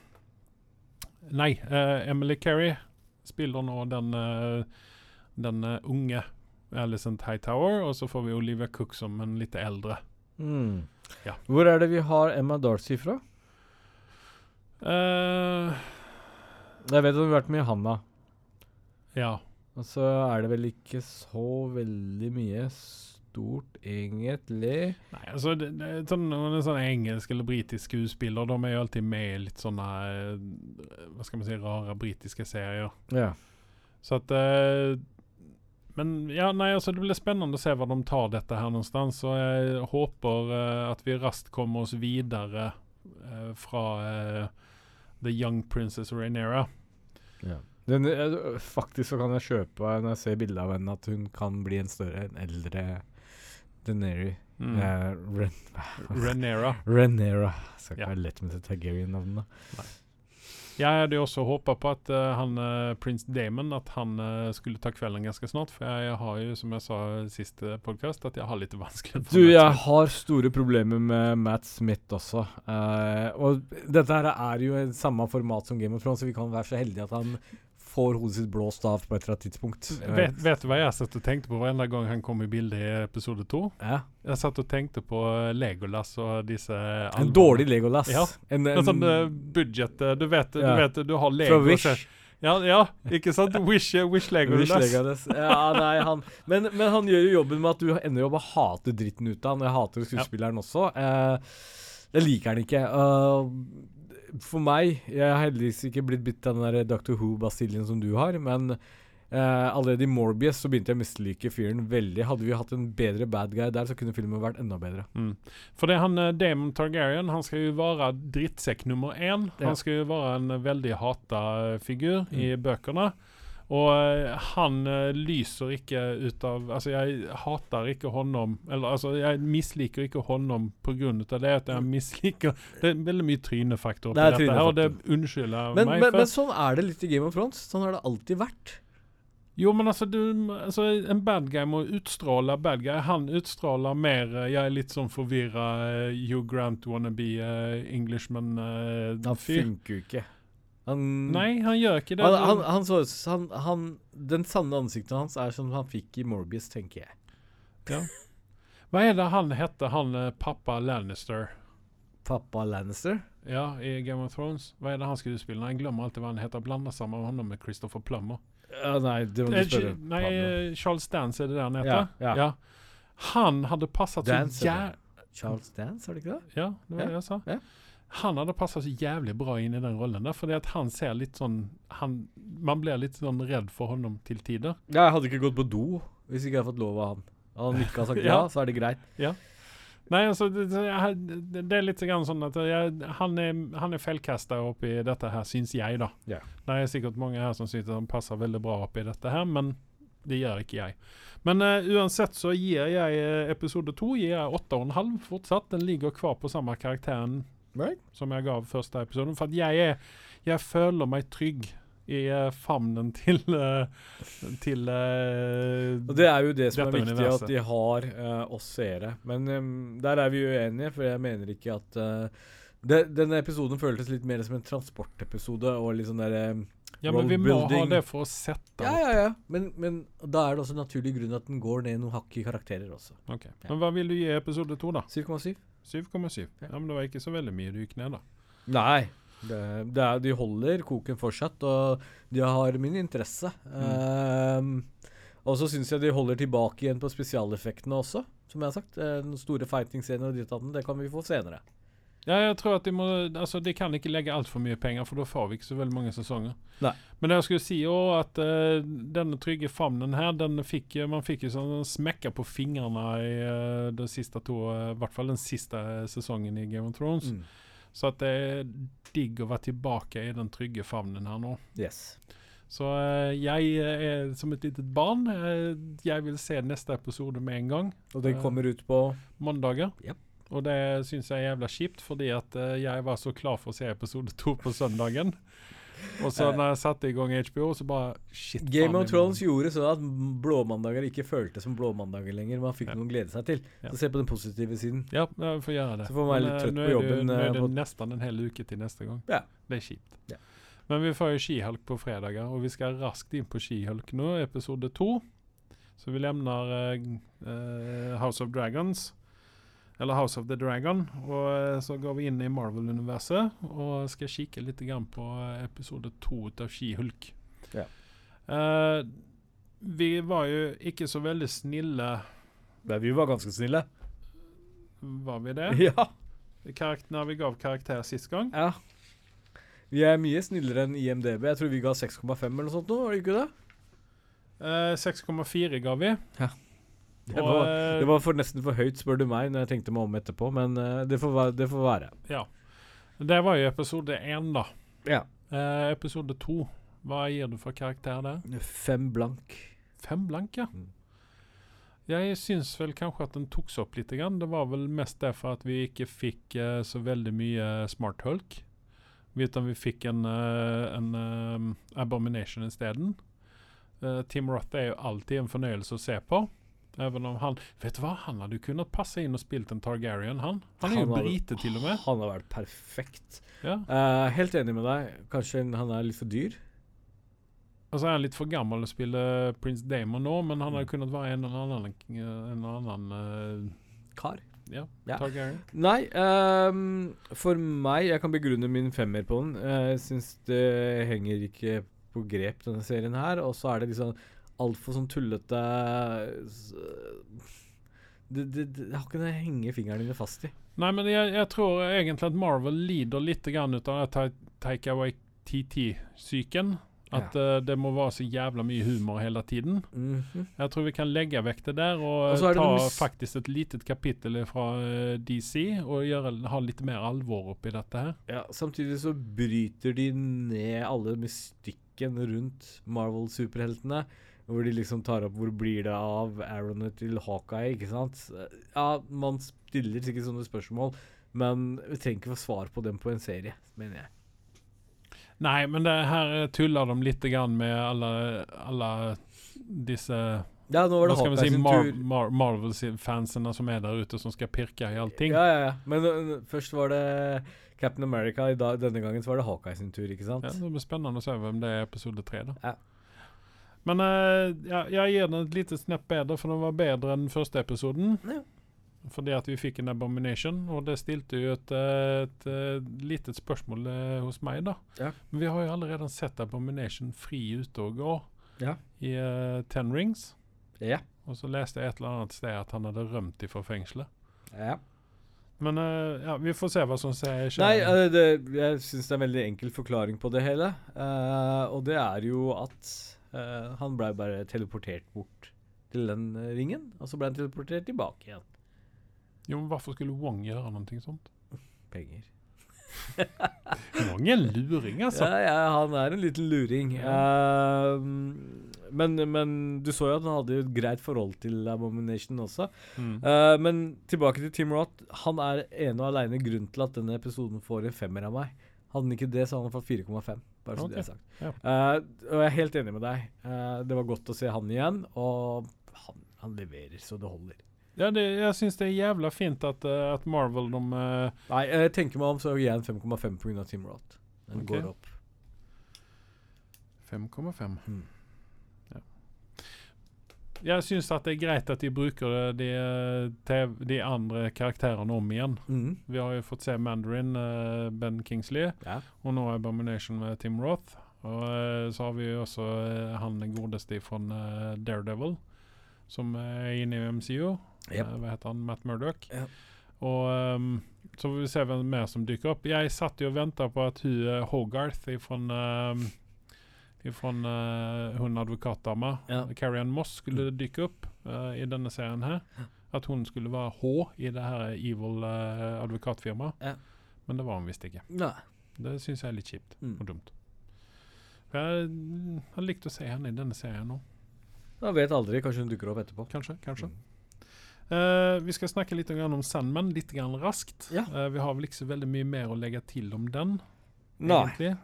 Nei, uh, Emily Carey spiller nå den, uh, den unge Alison Hightower, og så får vi Olivia Cook som en litt eldre. Mm. Ja. Hvor er det vi har Emma Darcy fra? Jeg vet at hun har vært med i Hanna. ja. Og så er det vel ikke så veldig mye stort, egentlig. Nei, altså det, det, sånn, sånn engelsk eller britisk skuespiller, de er jo alltid med i litt sånne eh, Hva skal man si, rare britiske serier. Ja. Så at eh, Men ja, nei, altså det blir spennende å se hvor de tar dette her noenstans. Og jeg håper eh, at vi raskt kommer oss videre fra The Young Princess Rainera. Den, eh, faktisk så kan jeg kjøpe når jeg ser bilde av henne, at hun kan bli en større, en eldre Deneri. Mm. Uh, Ren Renera. Renera. Skal ikke Ja. være lett med Targaryen-navnet. Jeg hadde jo også håpa på at uh, han uh, prins Damon at han uh, skulle ta kvelden ganske snart. For jeg har jo, som jeg sa i siste podkast, at jeg har litt vanskelig Du, jeg har store problemer med Matt Smith også. Og dette her er jo samme format som Game of Thrones, så vi kan være så heldige at han får hodet sitt blåst av på et eller annet tidspunkt. Eh, Vet, vet du hva jeg satt og tenkte på hver gang han kom i bildet i episode to? ja. Jeg satt og tenkte på Legolas og disse En dårlig Legolas. Ja. En, En sånn uh, budget eh, Du vet, Ja. du, vet du har Fra Wish. Ja, ja, ikke sant? Wish, eh, Wish Legolas. Wish Legolas. Ja, nei, han men, men han gjør jo jobben med at du ender opp med å hate dritten ut av han. og Jeg hater skuespilleren også. Eh, jeg liker han ikke. Uh, for meg Jeg har heldigvis ikke blitt bitt av den der Dr. Who-basillen som du har, men Uh, allerede i Morbius så begynte jeg å mislike fyren veldig. Hadde vi hatt en bedre bad guy der, så kunne filmen vært enda bedre. Mm. For det han eh, Damon Targaryen han skal jo være drittsekk nummer én. Ja. Han skal jo være en eh, veldig hata figur figur i Mm. bøkene. Og eh, han eh, lyser ikke ut av Altså, jeg hater ikke honom Eller altså, jeg misliker ikke honom på grunn av det. At jeg misliker Det er veldig mye trynefaktor på Det dette her, og det unnskylder Men, meg men, men sånn er det litt i Game of Thrones. Sånn har det alltid vært. Jo, men altså, du, altså En bad guy må utstråle bad guy. Han utstråler mer eh, Jeg er litt sånn forvirra uh, Hugh Grant wannabe uh, Han Englishman-fyr. funker jo ikke. Han, Nei, han gjør ikke det. han, han, han så han, Den sanne ansiktet hans er som han fikk i Morbius, tenker jeg. Hva er det han heter, han eh, pappa Lannister? Pappa Lannister? Ja, i Game of Thrones. Hva er det han skuespiller? Jeg glemmer alltid hva han heter. Blanda sammen med honom med Christopher Plummer. Ja, nei, det må du Eh, spørre nei, eh, Charles Dance, er det det han heter? Ja, ja. Han hadde passet så Dance, jævlig Charles Dance, er det ikke det? Ja, det var Ja, det jeg sa. ja. Han hadde passet så jævlig bra inn i den rollen der, fordi at han ser litt sånn han, Man blir litt sånn redd for honom til tider. Ja, jeg hadde ikke gått på do hvis ikke jeg hadde fått lov av han. Han ikke ha sagt ja, Ja. så er det greit. Nei, altså, det, det, er litt sånn at jeg, han er, han er feilkasta oppi dette her, syns jeg, da. Yeah. Det er sikkert mange her som syns han passer veldig bra oppi dette her, men det gjør ikke jeg. Men uh, uansett så gir jeg eh, episode to gir jeg åtte og en halv fortsatt. Den ligger kvar på samme karakteren Right. som jeg ga første episoden. For jeg er Jeg føler meg trygg i eh, famnen til eh, Til uh, det er jo det som er viktig, universet. at de har uh, oss seere. Men um, der er vi uenige, for jeg mener ikke at uh, det, Denne episoden føltes litt mer som en transportepisode og litt sånn derre Ja, men vi må ha det for å sette Ja, opp. ja, ja. Men, men da er det også en naturlig grunn at den går ned noen hakk i karakterer også. Ok. Men hva vil du gi episode to, da? 7,7? 7,7. Ja, men det var ikke så veldig mye du gikk ned, da. Nei. Det, det er, de holder koken fortsatt, og de har min interesse. Ehm, og så syns jeg de holder tilbake igjen på spesialeffektene også, som jeg har sagt. Den store fighting-scenen og ditt og datten, det kan vi få senere. Ja, jeg tror at de må Altså, de kan ikke legge altfor mye penger, for da får vi ikke så veldig mange sesonger. Nei. Men det jeg skulle si òg, at uh, denne trygge famnen her, den fikk Man fikk jo sånn smekka på fingrene i uh, de siste to uh, I hvert fall den siste sesongen i Game of Thrones. Mm. Så at det er digg å være tilbake i den trygge favnen her nå. Yes. Så jeg er som et litet barn. Jeg vil se neste episode med en gang. Og den kommer ut på Mandager. Japp. Og det syns jeg er jævla kjipt, fordi at eh, jeg var så klar for å se episode to på søndagen. Og så Eh. når jeg satte i gang HBO, så bare shit. Game of Thrones gjorde sånn at blåmandager ikke føltes som blåmandager lenger. Man fikk Ja. noe å glede seg til. Ja. Så se på den positive siden. Ja, jeg får gjøre det. Så får man være litt eh, trøtt på jobben, Nå er det nesten en hel uke til neste gang. Ja. Det er kjipt. Ja. Men vi får jo Skihulk på fredager, og vi skal raskt inn på Skihulk nå, episode to. Så vi lemner uh, House of Dragons, eller House of the Dragon, og eh, så går vi inn i Marvel-universet og skal kikke litt på eh, episode to av Skihulk. Ja. Uh, vi var jo ikke så veldig snille, Nei, vi var ganske snille. var vi det? Ja. Når vi gav karakter sist gang? ja. Vi er mye snillere enn IMDb. Jeg tror vi ga 6,5 eller noe sånt nå, var det ikke det? Uh, 6,4 ga vi. Det var, det var for nesten for høyt, spør du meg, når jeg tenkte meg om etterpå, men eh, det, får være, det får være. Ja. Det var jo episode én, da. Ja. Eh, episode to, hva gir du for karakter der? Fem blank. Fem blank, ja. Mm. Jeg syns vel kanskje at den tok seg opp litt. Grann. Det var vel mest derfor at vi ikke fikk eh, så veldig mye Smart Hulk. Utan vi fikk en, eh, en eh, Abomination isteden. Uh, Tim Roth er jo alltid en fornøyelse å se på. Even om han Vet du hva, han hadde jo kunnet passe inn og spilt en Targaryen, han. Han jo Han hadde- brite, til og med. Han har vært perfekt. Ja. Uh, helt enig med deg. Kanskje han er litt for dyr. Altså er han litt for gammel å spille Prince Damon nå, men han hadde kunnet være en eller annen, en annen uh, Kar. ja, Ja. Targaryen. Nei, um, for meg Jeg kan begrunne min femmer på den. Jeg Jeg syns det henger ikke på grep, denne serien her. Og så er det liksom altfor sånn tullete det, det, det, har ikke det henge fingrene dine fast i. Nei, men jeg, jeg tror egentlig at Marvel lider litt grann ut av Take Taika Waititi-psyken. At eh, det må være så jævla mye humor hele tiden. Mhm. Jeg tror vi kan legge vekk det der og, Og ta faktisk et litet kapittel fra uh, DC og gjøre, ha litt mer alvor oppi dette her. Ja, samtidig så bryter de ned alle mystikken rundt Marvel-superheltene. Hvor de liksom tar opp hvor blir det av Aaronet til Hawkeye, ikke sant? Ja, man stiller sikkert sånne spørsmål, men vi trenger ikke få svar på dem på en serie, mener jeg. Nei, men det her tuller de litt grann med alle, alle disse Ja, nå var det Hawkeye si, sin Mar tur. Mar Marvel-fansene som er der ute, som skal pirke i allting. Ja, ja, ja. Men uh, først var det Captain America. I dag, denne gangen så var det Hawkeye sin tur, ikke sant? Ja, det blir spennende å se hvem det er i episode tre. da. Ja. Men eh, ja, jeg gir den et lite snepp bedre, for den var bedre enn første episoden. Ja. Fordi at vi fikk en abomination, og det stilte jo et, et, et, lite litet spørsmål eh, hos meg, da. Ja. Men vi har jo allerede sett abomination fri ute og gå Ja. i uh, Ten Rings. Ja. Og så leste jeg et eller annet sted at han hadde rømt ifra fengselet. ja. Men uh, ja, vi får se hva som skjer. Nei, uh, det, jeg syns det er en veldig enkel forklaring på det hele. Uh, og det er jo at eh, han blei bare teleportert bort til den ringen, og så ble han teleportert tilbake igjen. jo, men hvorfor skulle Wong gjøre noe sånt? Penger. Wong er en luring, altså. Ja, ja, han er en liten luring. Uh, men, men du så jo at han hadde et greit forhold til Abomination også. Mm. Uh, men tilbake til Tim Roth. Han er ene og aleine grunn til at denne episoden får en femmer av meg. Hadde han ikke det, så hadde han fått 4,5. Bare så okay. det er sagt. ja. Uh, og jeg er helt enig med deg. Uh, det var godt å se han igjen, og han, han leverer så det holder. Ja, det, jeg syns det er jævla fint at, eh, at Marvel de uh Nei, jeg tenker meg om, så gir jeg en 5,5 pga. Tim Roth. Den okay. går opp. 5,5. Mm. Jeg syns at det er greit at de bruker de, eh, de andre karakterene om igjen. Mm. Vi har jo fått se Mandarin, uh, Ben Kingsley, Ja. og nå Abomination med Tim Roth. Og uh, så har vi jo også uh, han godeste fra Daredevil, som er inne i MCU. Yep. Hva heter han? Matt Murdock. Yep. Og um, så får vi se hvem mer som dukker opp. Jeg satt jo og venta på at hun Hogarth fra uh, hun advokatdama, Ja. Carrie Ann Moss, skulle dykke opp uh, i denne serien her. At hun skulle være H i det her evil uh, advokatfirmaet. Ja. Men det var hun visst ikke. Ja. Det syns jeg er litt kjipt Mm. og dumt. For jeg mm, har likt å se henne i denne serien nå. Jeg vet aldri. Kanskje hun dukker opp etterpå. Kanskje. kanskje. Mm. Uh, vi skal snakke litt om Sandman, litt raskt. Ja. Uh, vi har vel ikke så veldig mye mer å legge til om den, Nei. egentlig.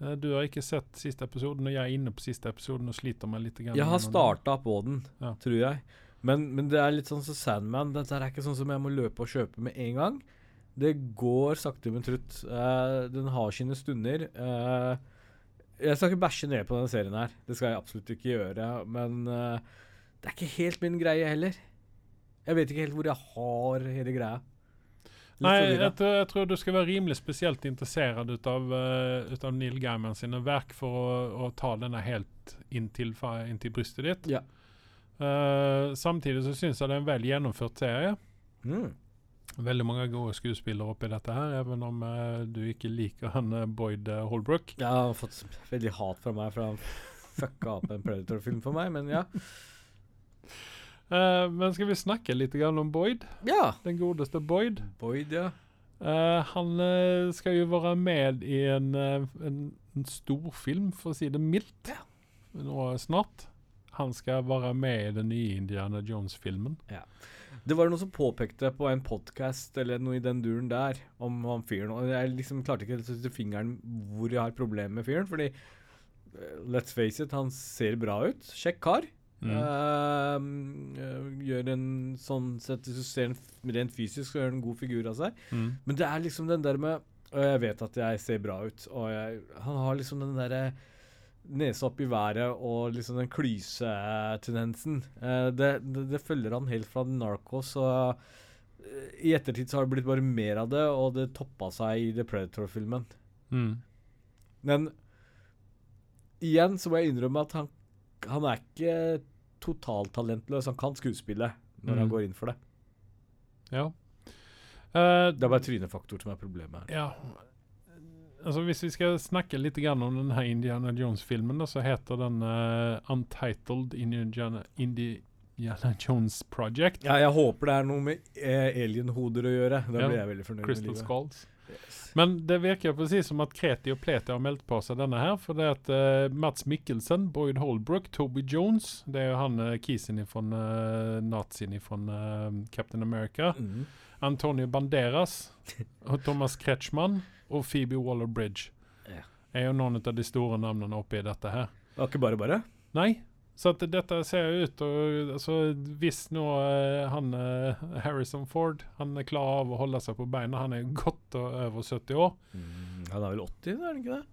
Eh, du har ikke sett siste episoden, og jeg er inne på siste episoden og sliter meg litt. Jeg har starta på den, Ja. tror jeg. Men, men det er litt sånn som Sandman. Dette er ikke sånn som jeg må løpe og kjøpe med en gang. Det går sakte, men trutt. Uh, den har sine stunder. Uh, jeg skal ikke bæsje ned på denne serien her. Det skal jeg absolutt ikke gjøre. Men uh, det er ikke helt min greie heller. Jeg vet ikke helt hvor jeg har hele greia. Nei, jeg, tror- jeg tror du skal være rimelig spesielt interessert ut av, eh, av Neil Gaiman sine verk for å, å ta denne helt inntil, inntil brystet ditt. Ja. Uh, samtidig så syns jeg det er en vel gjennomført serie. Mm. Veldig mange gode skuespillere oppi dette her, even om uh, du ikke liker han eh, Boyd Holbrook. Jeg har fått veldig hat fra meg, for han fucka opp en Predator-film for meg, men ja. Eh, men skal vi snakke litt om Boyd? Ja. Den godeste Boyd. Boyd, ja. Uh, han eh, skal jo være med i en, en, en storfilm, for å si det mildt, ja. nå snart. Han skal være med i den nye Indiana Jones-filmen. Ja. Det var noen som påpekte på en podkast eller noe i den duren der om han fyren. Jeg liksom klarte ikke å sette fingeren hvor jeg har problemer med fyren. Fordi let's face it, han ser bra ut. Kjekk kar. Mm. Eh, gjør en sånn sett Hvis du ser den rent fysisk, så gjør den en god figur av seg. Mm. Men det er liksom den der med Og jeg vet at jeg ser bra ut, og jeg, han har liksom den derre Nesa opp i været og liksom den klysetendensen. Uh, det, det, det følger han helt fra Narcos, og eh, i ettertid så har det blitt bare mer av det, og det toppa seg i The Predator-filmen. Mm. Men igjen så må jeg innrømme at han, han er ikke totalt talentløs. Han kan skuespille når Mm. han går inn for det. Ja. Uh, Det er bare trynefaktor som er problemet her. ja. Altså Hvis vi skal snakke litt om denne Indiana Jones-filmen, så heter den uh, Untitled Indiana, Indiana Jones Project. Ja, jeg håper det er noe med eh, alienhoder å gjøre. Da Ja, blir jeg veldig fornøyd Crystal med livet. Skulls. Yes. Men det virker precis som at Kreti og Pleti har meldt på seg denne her. For det er at uh, Mats Mikkelsen, Boyd Holbrook, Toby Jones Det er jo han uh, kisen fra uh, nazien fra Captain America. Mm. Antonio Banderas og Thomas Kretschmann og Phoebe Waller-Bridge Ja. er jo noen av de store navnene oppi dette her. Det var ikke bare bare. Nei, Så at dette ser ut og altså, Hvis nå eh, han eh, Harrison Ford han klar av å holde seg på beina, han er godt over 70 år Mm, han er vel 80, er han ikke det?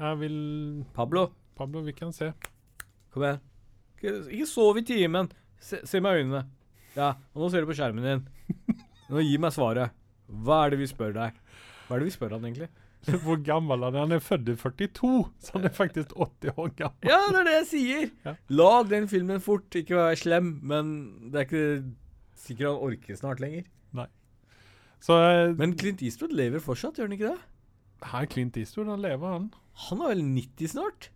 Jeg vil Pablo, Pablo, vi kan se. kom igjen. Ikke sov i timen. Se, se meg i øynene. Ja, og nå ser du på skjermen din. Nå Gi meg svaret. Hva er det vi spør deg? Hva er det vi spør han egentlig? Hvor gammel er han? Han er født i 42, så han er faktisk 80 år gammel. Ja, det er det jeg sier! Ja. Lag den filmen fort, ikke vær slem, men det er ikke sikkert han orker snart lenger. Så eh, Men Clint Eastwood lever fortsatt, gjør han ikke det? er Clint Eastwood, han lever, han. Han er vel 90 snart?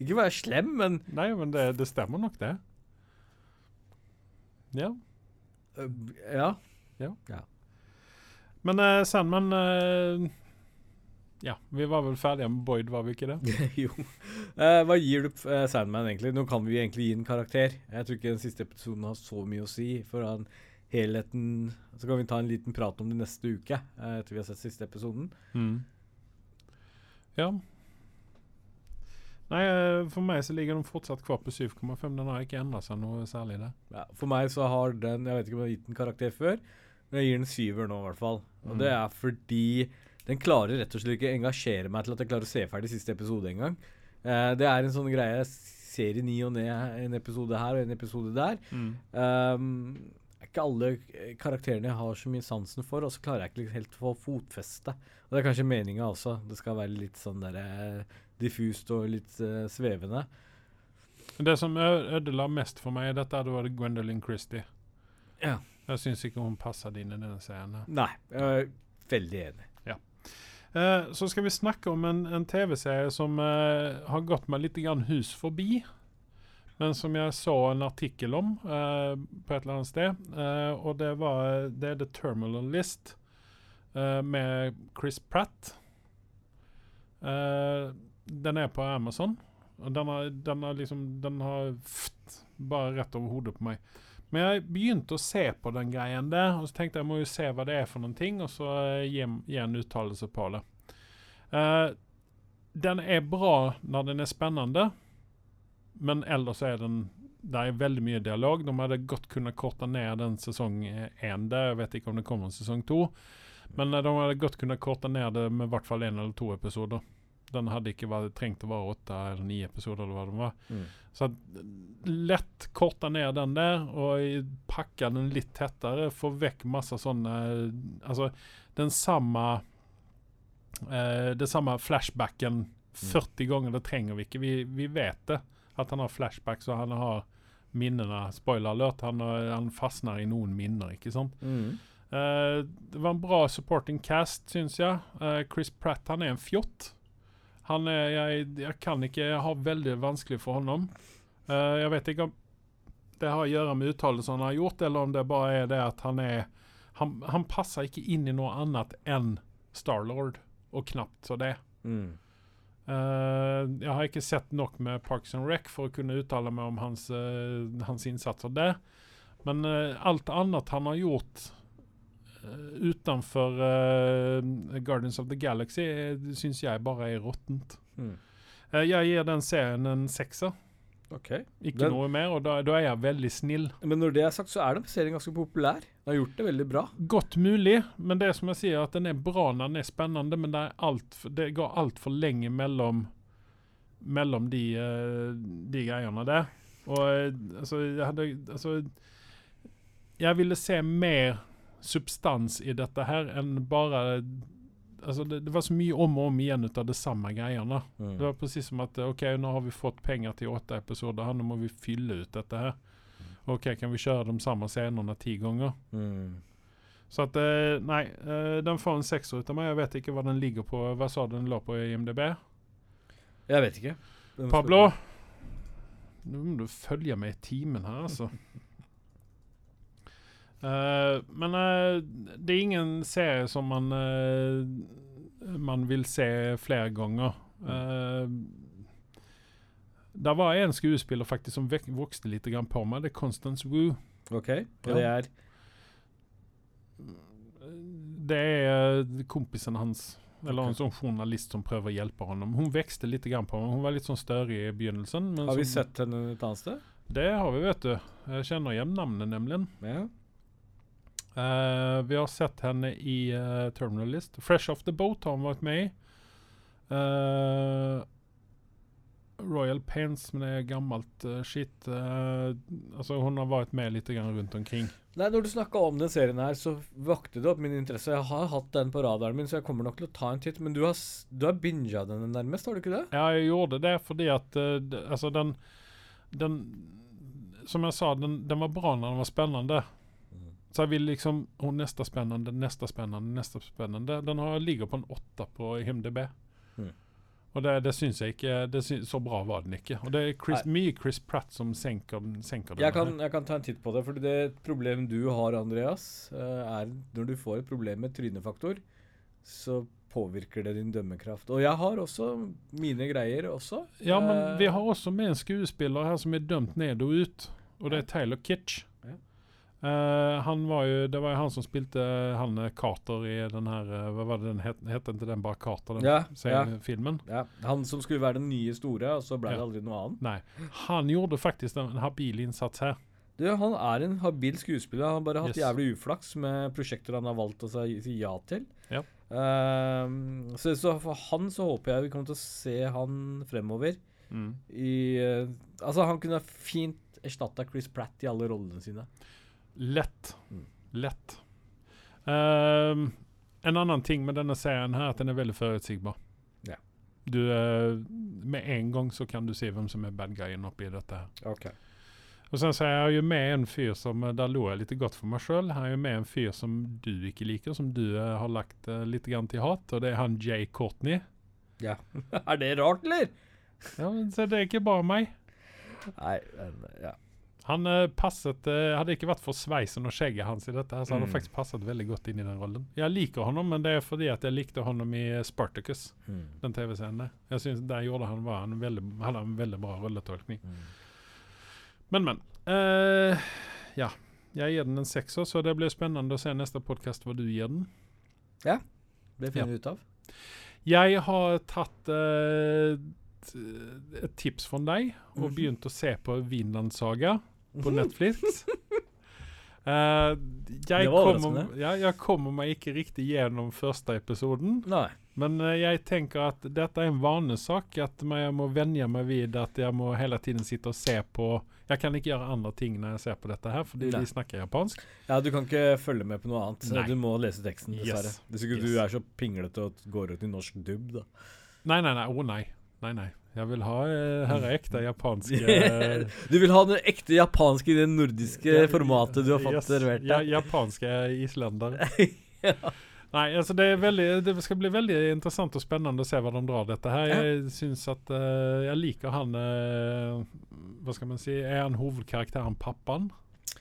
Ikke vær slem, men Nei, men det, det stemmer nok, det. Ja. Uh, Ja. Men uh, Sandman eh, Ja, vi var vel ferdige med Boyd, var vi ikke det? jo. Uh, hva gir du uh, Sandman egentlig? Nå kan vi egentlig gi en karakter. Jeg tror ikke den siste episoden har så mye å si for han helheten Så kan vi ta en liten prat om det neste uke, uh, etter vi har sett siste episoden. Mm. Ja. Nei, for meg så ligger den fortsatt kvar på 7,5. Den har ikke endra seg noe særlig, det. Ja, for meg så har den Jeg vet ikke om jeg har gitt den karakter før, men jeg gir den syver nå, i hvert fall. Og Mm. det er fordi den klarer rett og slett ikke engasjere meg til at jeg klarer å se ferdig siste episode engang. Uh, det er en sånn greie jeg ser i ny og ne, en episode her og en episode der. Um, ikke alle karakterene jeg har så mye sansen for, og så klarer jeg ikke helt å få fotfeste. Og det er kanskje meninga også. Det skal være litt sånn der, eh, diffust og litt uh, svevende. Det som ødela mest for meg i dette, det var Gwendolyn Christie. Ja. Jeg syns ikke hun passet inn i denne serien. Nei, jeg er veldig enig. Eh, så skal vi snakke om en, en TV-serie som eh, har gått meg litt hus forbi. Men som jeg så en artikkel om eh, på et eller annet sted. Eh, og det var det er The Terminal List eh, med Chris Pratt. Den er på Amazon. Og den har, den har liksom Den har pft, bare rett over hodet på meg. Men jeg begynte å se på den greien der, og så tenkte jeg må jo se hva det er for noen ting, og så eh, gi, gi en uttalelse på det. Uh, den er bra når den er spennende, men ellers er den Det er veldig mye dialog. De hadde godt kunnet korte ned den sesong én der. Jeg vet ikke om det kommer en sesong to, men eh, de hadde godt kunnet korte ned det med i hvert fall én eller to episoder. Den hadde ikke vært, trengt å være åtte eller ni episoder, eller hva det var. Så lett korta ned den der og pakka den litt tettere. Få vekk masse sånne Altså, den samme eh, Det samme flashbacken 40 ganger, det trenger vi ikke. Vi, vi vet det. At han har flashback, så han har minnene Spoiler alert, han, han fastner i noen minner, ikke sant? Eh, det var en bra supporting cast, syns jeg. Uh, Chris Pratt han er en fjott. Han er, jeg, jeg kan ikke Jeg har veldig vanskelig for ham. Uh, jeg vet ikke om det har å gjøre med uttalelsene han har gjort, eller om det bare er det at han er Han, han passer ikke inn i noe annet enn Starlord, og knapt så det. Mm. Uh, jeg har ikke sett nok med Parks and Rec for å kunne uttale meg om hans, uh, hans innsatser der. Men eh, alt annet han har gjort utenfor uh, Guardians of the Galaxy, uh, syns jeg bare er råttent. Mm. Uh, jeg gir den serien en sekser. OK. Ikke Den- noe mer, og da, da er jeg veldig snill. Men når det er sagt, så er den serien ganske populær. Den har gjort det veldig bra. Godt mulig, men det er som jeg sier, at den er bra når den er spennende, men det, er alt, for- det går altfor lenge mellom, mellom de, eh, de greiene der. Og eh, altså, jeg hadde Altså Jeg ville se mer substans i dette her enn bare Altså, det, det var så mye om og om igjen ut av det samme greiene. Mm. Det var precis som at OK, nå har vi fått penger til åtte episoder, nå må vi fylle ut dette her. OK, kan vi kjøre de samme scenene ti ganger? Mm. Så at eh, Nei, eh, den får en sekser ut av meg. Jeg vet ikke hva den ligger på. Hva sa den lå på i IMDb? Jeg vet ikke. Pablo? Nå må du følge med i timen her, altså. Eh, men uh, det er ingen serie som man uh, man vil se flere ganger. Uh, det var en skuespiller faktisk som vokste litt grann på meg. Det er Constance Wu. OK. Og det er Det er kompisen hans. Eller en sånn journalist som prøver å hjelpe honom. Hun vokste litt grann på meg. Hun var litt sånn større i begynnelsen. Har vi som, sett henne et annet sted? Det har vi, vet du. Jeg kjenner igjen navnet, nemlig. Ja. Eh, vi har sett henne i uh, Terminalist. Fresh Off The Boat har hun vært med i. Uh, Royal Pains, men det er gammelt uh, shit. Eh, altså, hun har vært med litt grann rundt omkring. Nei, Når du snakka om den serien her, så vakte det opp min interesse. Jeg har hatt den på radaren min, så jeg kommer nok til å ta en titt. Men du har, du har binga den nærmest, har du ikke det? Ja, jeg gjorde det fordi at eh, Altså, den, den Som jeg sa, den, den var bra når den var spennende. Så jeg vil liksom oh, Neste spennende, neste spennende, neste spennende. Den har, ligger på en åtte på HimDb. Mm. Og det, det syns jeg ikke det syns, Så bra var den ikke. Og det er Chris, mye Chris Pratt som senker, senker den. Jeg kan, jeg kan ta en titt på det, for det problemet du har, Andreas, eh, er når du får et problem med trynefaktor, så påvirker det din dømmekraft. Og jeg har også mine greier også. Ja, men Eh, vi har også med en skuespiller her som er dømt ned og ut. Og det er Taylor Kitsch. Ja. Eh, han var jo, det var jo han som spilte han eh, Carter i den her eh, Hva var det den het? Het ikke den bare Carter, den Ja, serien- filmen? ja, Han som skulle være den nye store, og så ble det aldri noe annet. Nei. Han gjorde faktisk en habil innsats her. Du, Han er en habil skuespiller. Han har bare hatt Yes. jævlig uflaks med prosjekter han har valgt å si, ja til. Ja. Uh, så, så for han så håper jeg vi kommer til å se han fremover. I, uh, altså Han kunne fint erstatta Chris Pratt i alle rollene sine. Lett. Mm. Lett. Ehm, en annen ting med denne serien her, at den er veldig forutsigbar. Yeah. Du, eh, med en gang så kan du se hvem som er bad guyen oppi dette her. Ok. Og sen så er jeg jo med en fyr som eh, Der lo jeg litt godt for meg sjøl. Han er jo med en fyr som du ikke liker, som du uh, har lagt uh, litt grann til hat, og det er han Jay Courtney. Ja. er det rart, eller? Ja, men så det er ikke bare meg. Nei, men, ja. Han eh, passet eh, Hadde det ikke vært for sveisen og skjegget hans i dette, her, så hadde han Mm. faktisk passet veldig godt inn i den rollen. Jeg liker honom, men det er fordi at jeg likte honom i Spartacus, Mm. den TV-scenen. Jeg synes Der gjorde han var en veldig, hadde en veldig bra rolletolkning. Mm. Men, men. Uh, ja. Jeg gir den en sekser, så det blir spennende å se neste podkast hva du gir den. Ja. Det finner vi ut av. Jeg har tatt uh, et tips fra deg og Mhm. begynt å se på Vinland-saga på Netflix. Uh, jeg, Det kommer, ja, jeg kommer meg ikke riktig gjennom første episoden, Nei. men uh, jeg tenker at dette er en vanesak. At jeg må venne meg vid at jeg må hele tiden sitte og se på Jeg kan ikke gjøre andre ting når jeg ser på dette her, fordi Nei. de snakker japansk. Ja, du kan ikke følge med på noe annet. Nei. Du må lese teksten, dessverre. Yes. Hvis ikke Yes. du er så pinglete og går ut i norsk dubb, da. Nei, nei, nei. Å nei. Nei, nei. Jeg vil ha her er ekte japanske eh, du vil ha den ekte japanske i det nordiske formatet du har fått Yes, servert Ja, japanske islender. Ja. Nei, altså det, veldig, det skal bli veldig interessant og spennende å se hva de drar dette her. Ja. Jeg syns at uh, Jeg liker han uh, Hva skal man si Er han hovedkarakteren pappaen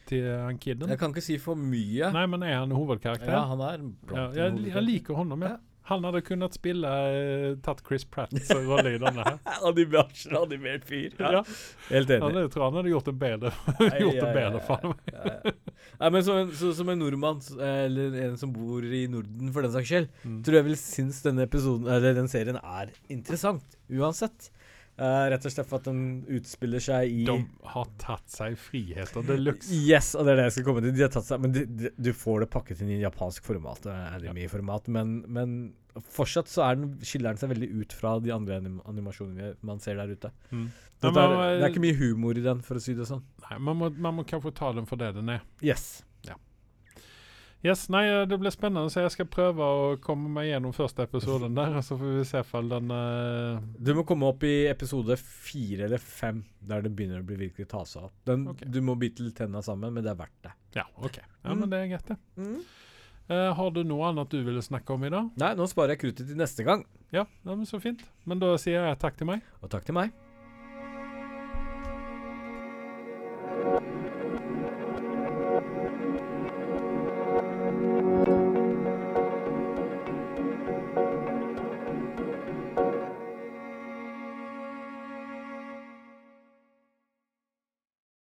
til han kiden? Jeg kan ikke si for mye. Nei, men er han hovedkarakter? Ja, han er Ja, jeg, jeg liker honom, ja. Ja. Han hadde kunnet spille eh, Tatt Chris Pratts rolle i denne her. Animert, fyr. Ja. Ja. Helt Ja, enig. tror jeg han hadde gjort det bedre. Gjort det ja, ja, bedre for meg. ja, ja. Nei, men som en, så, som en nordmann, eller en som bor i Norden for den saks skyld, Mm. tror jeg vel synes denne episoden, eller den serien er interessant, uansett. Eh, rett og slett for at den utspiller seg i De har tatt seg friheter de luxe. Yes, og det er det jeg skal komme til. De har tatt seg, men de, de, du får det pakket inn i japansk format, eh, anime-format, men, men fortsatt så er den, skiller den seg veldig ut fra de andre anim animasjonene man ser der ute. Mm. Ja, er, det er ikke mye humor i den, for å si det sånn. Nei, man må, man må kanskje ta den for det den er. Yes. Yes, nei, eh, Det blir spennende, så jeg skal prøve å komme meg gjennom første episoden der. Så får vi se om den uh... Du må komme opp i episode fire eller fem, der det begynner å bli virkelig ta seg opp. Den, okay. Du må bite tenna sammen, men det er verdt det. Ja, OK. Ja, Mm. men det er greit, det. Eh, har du noe annet du ville snakke om i dag? Nei, nå sparer jeg kruttet til neste gang. Ja, ja men så fint. Men da sier jeg takk til meg. Og takk til meg.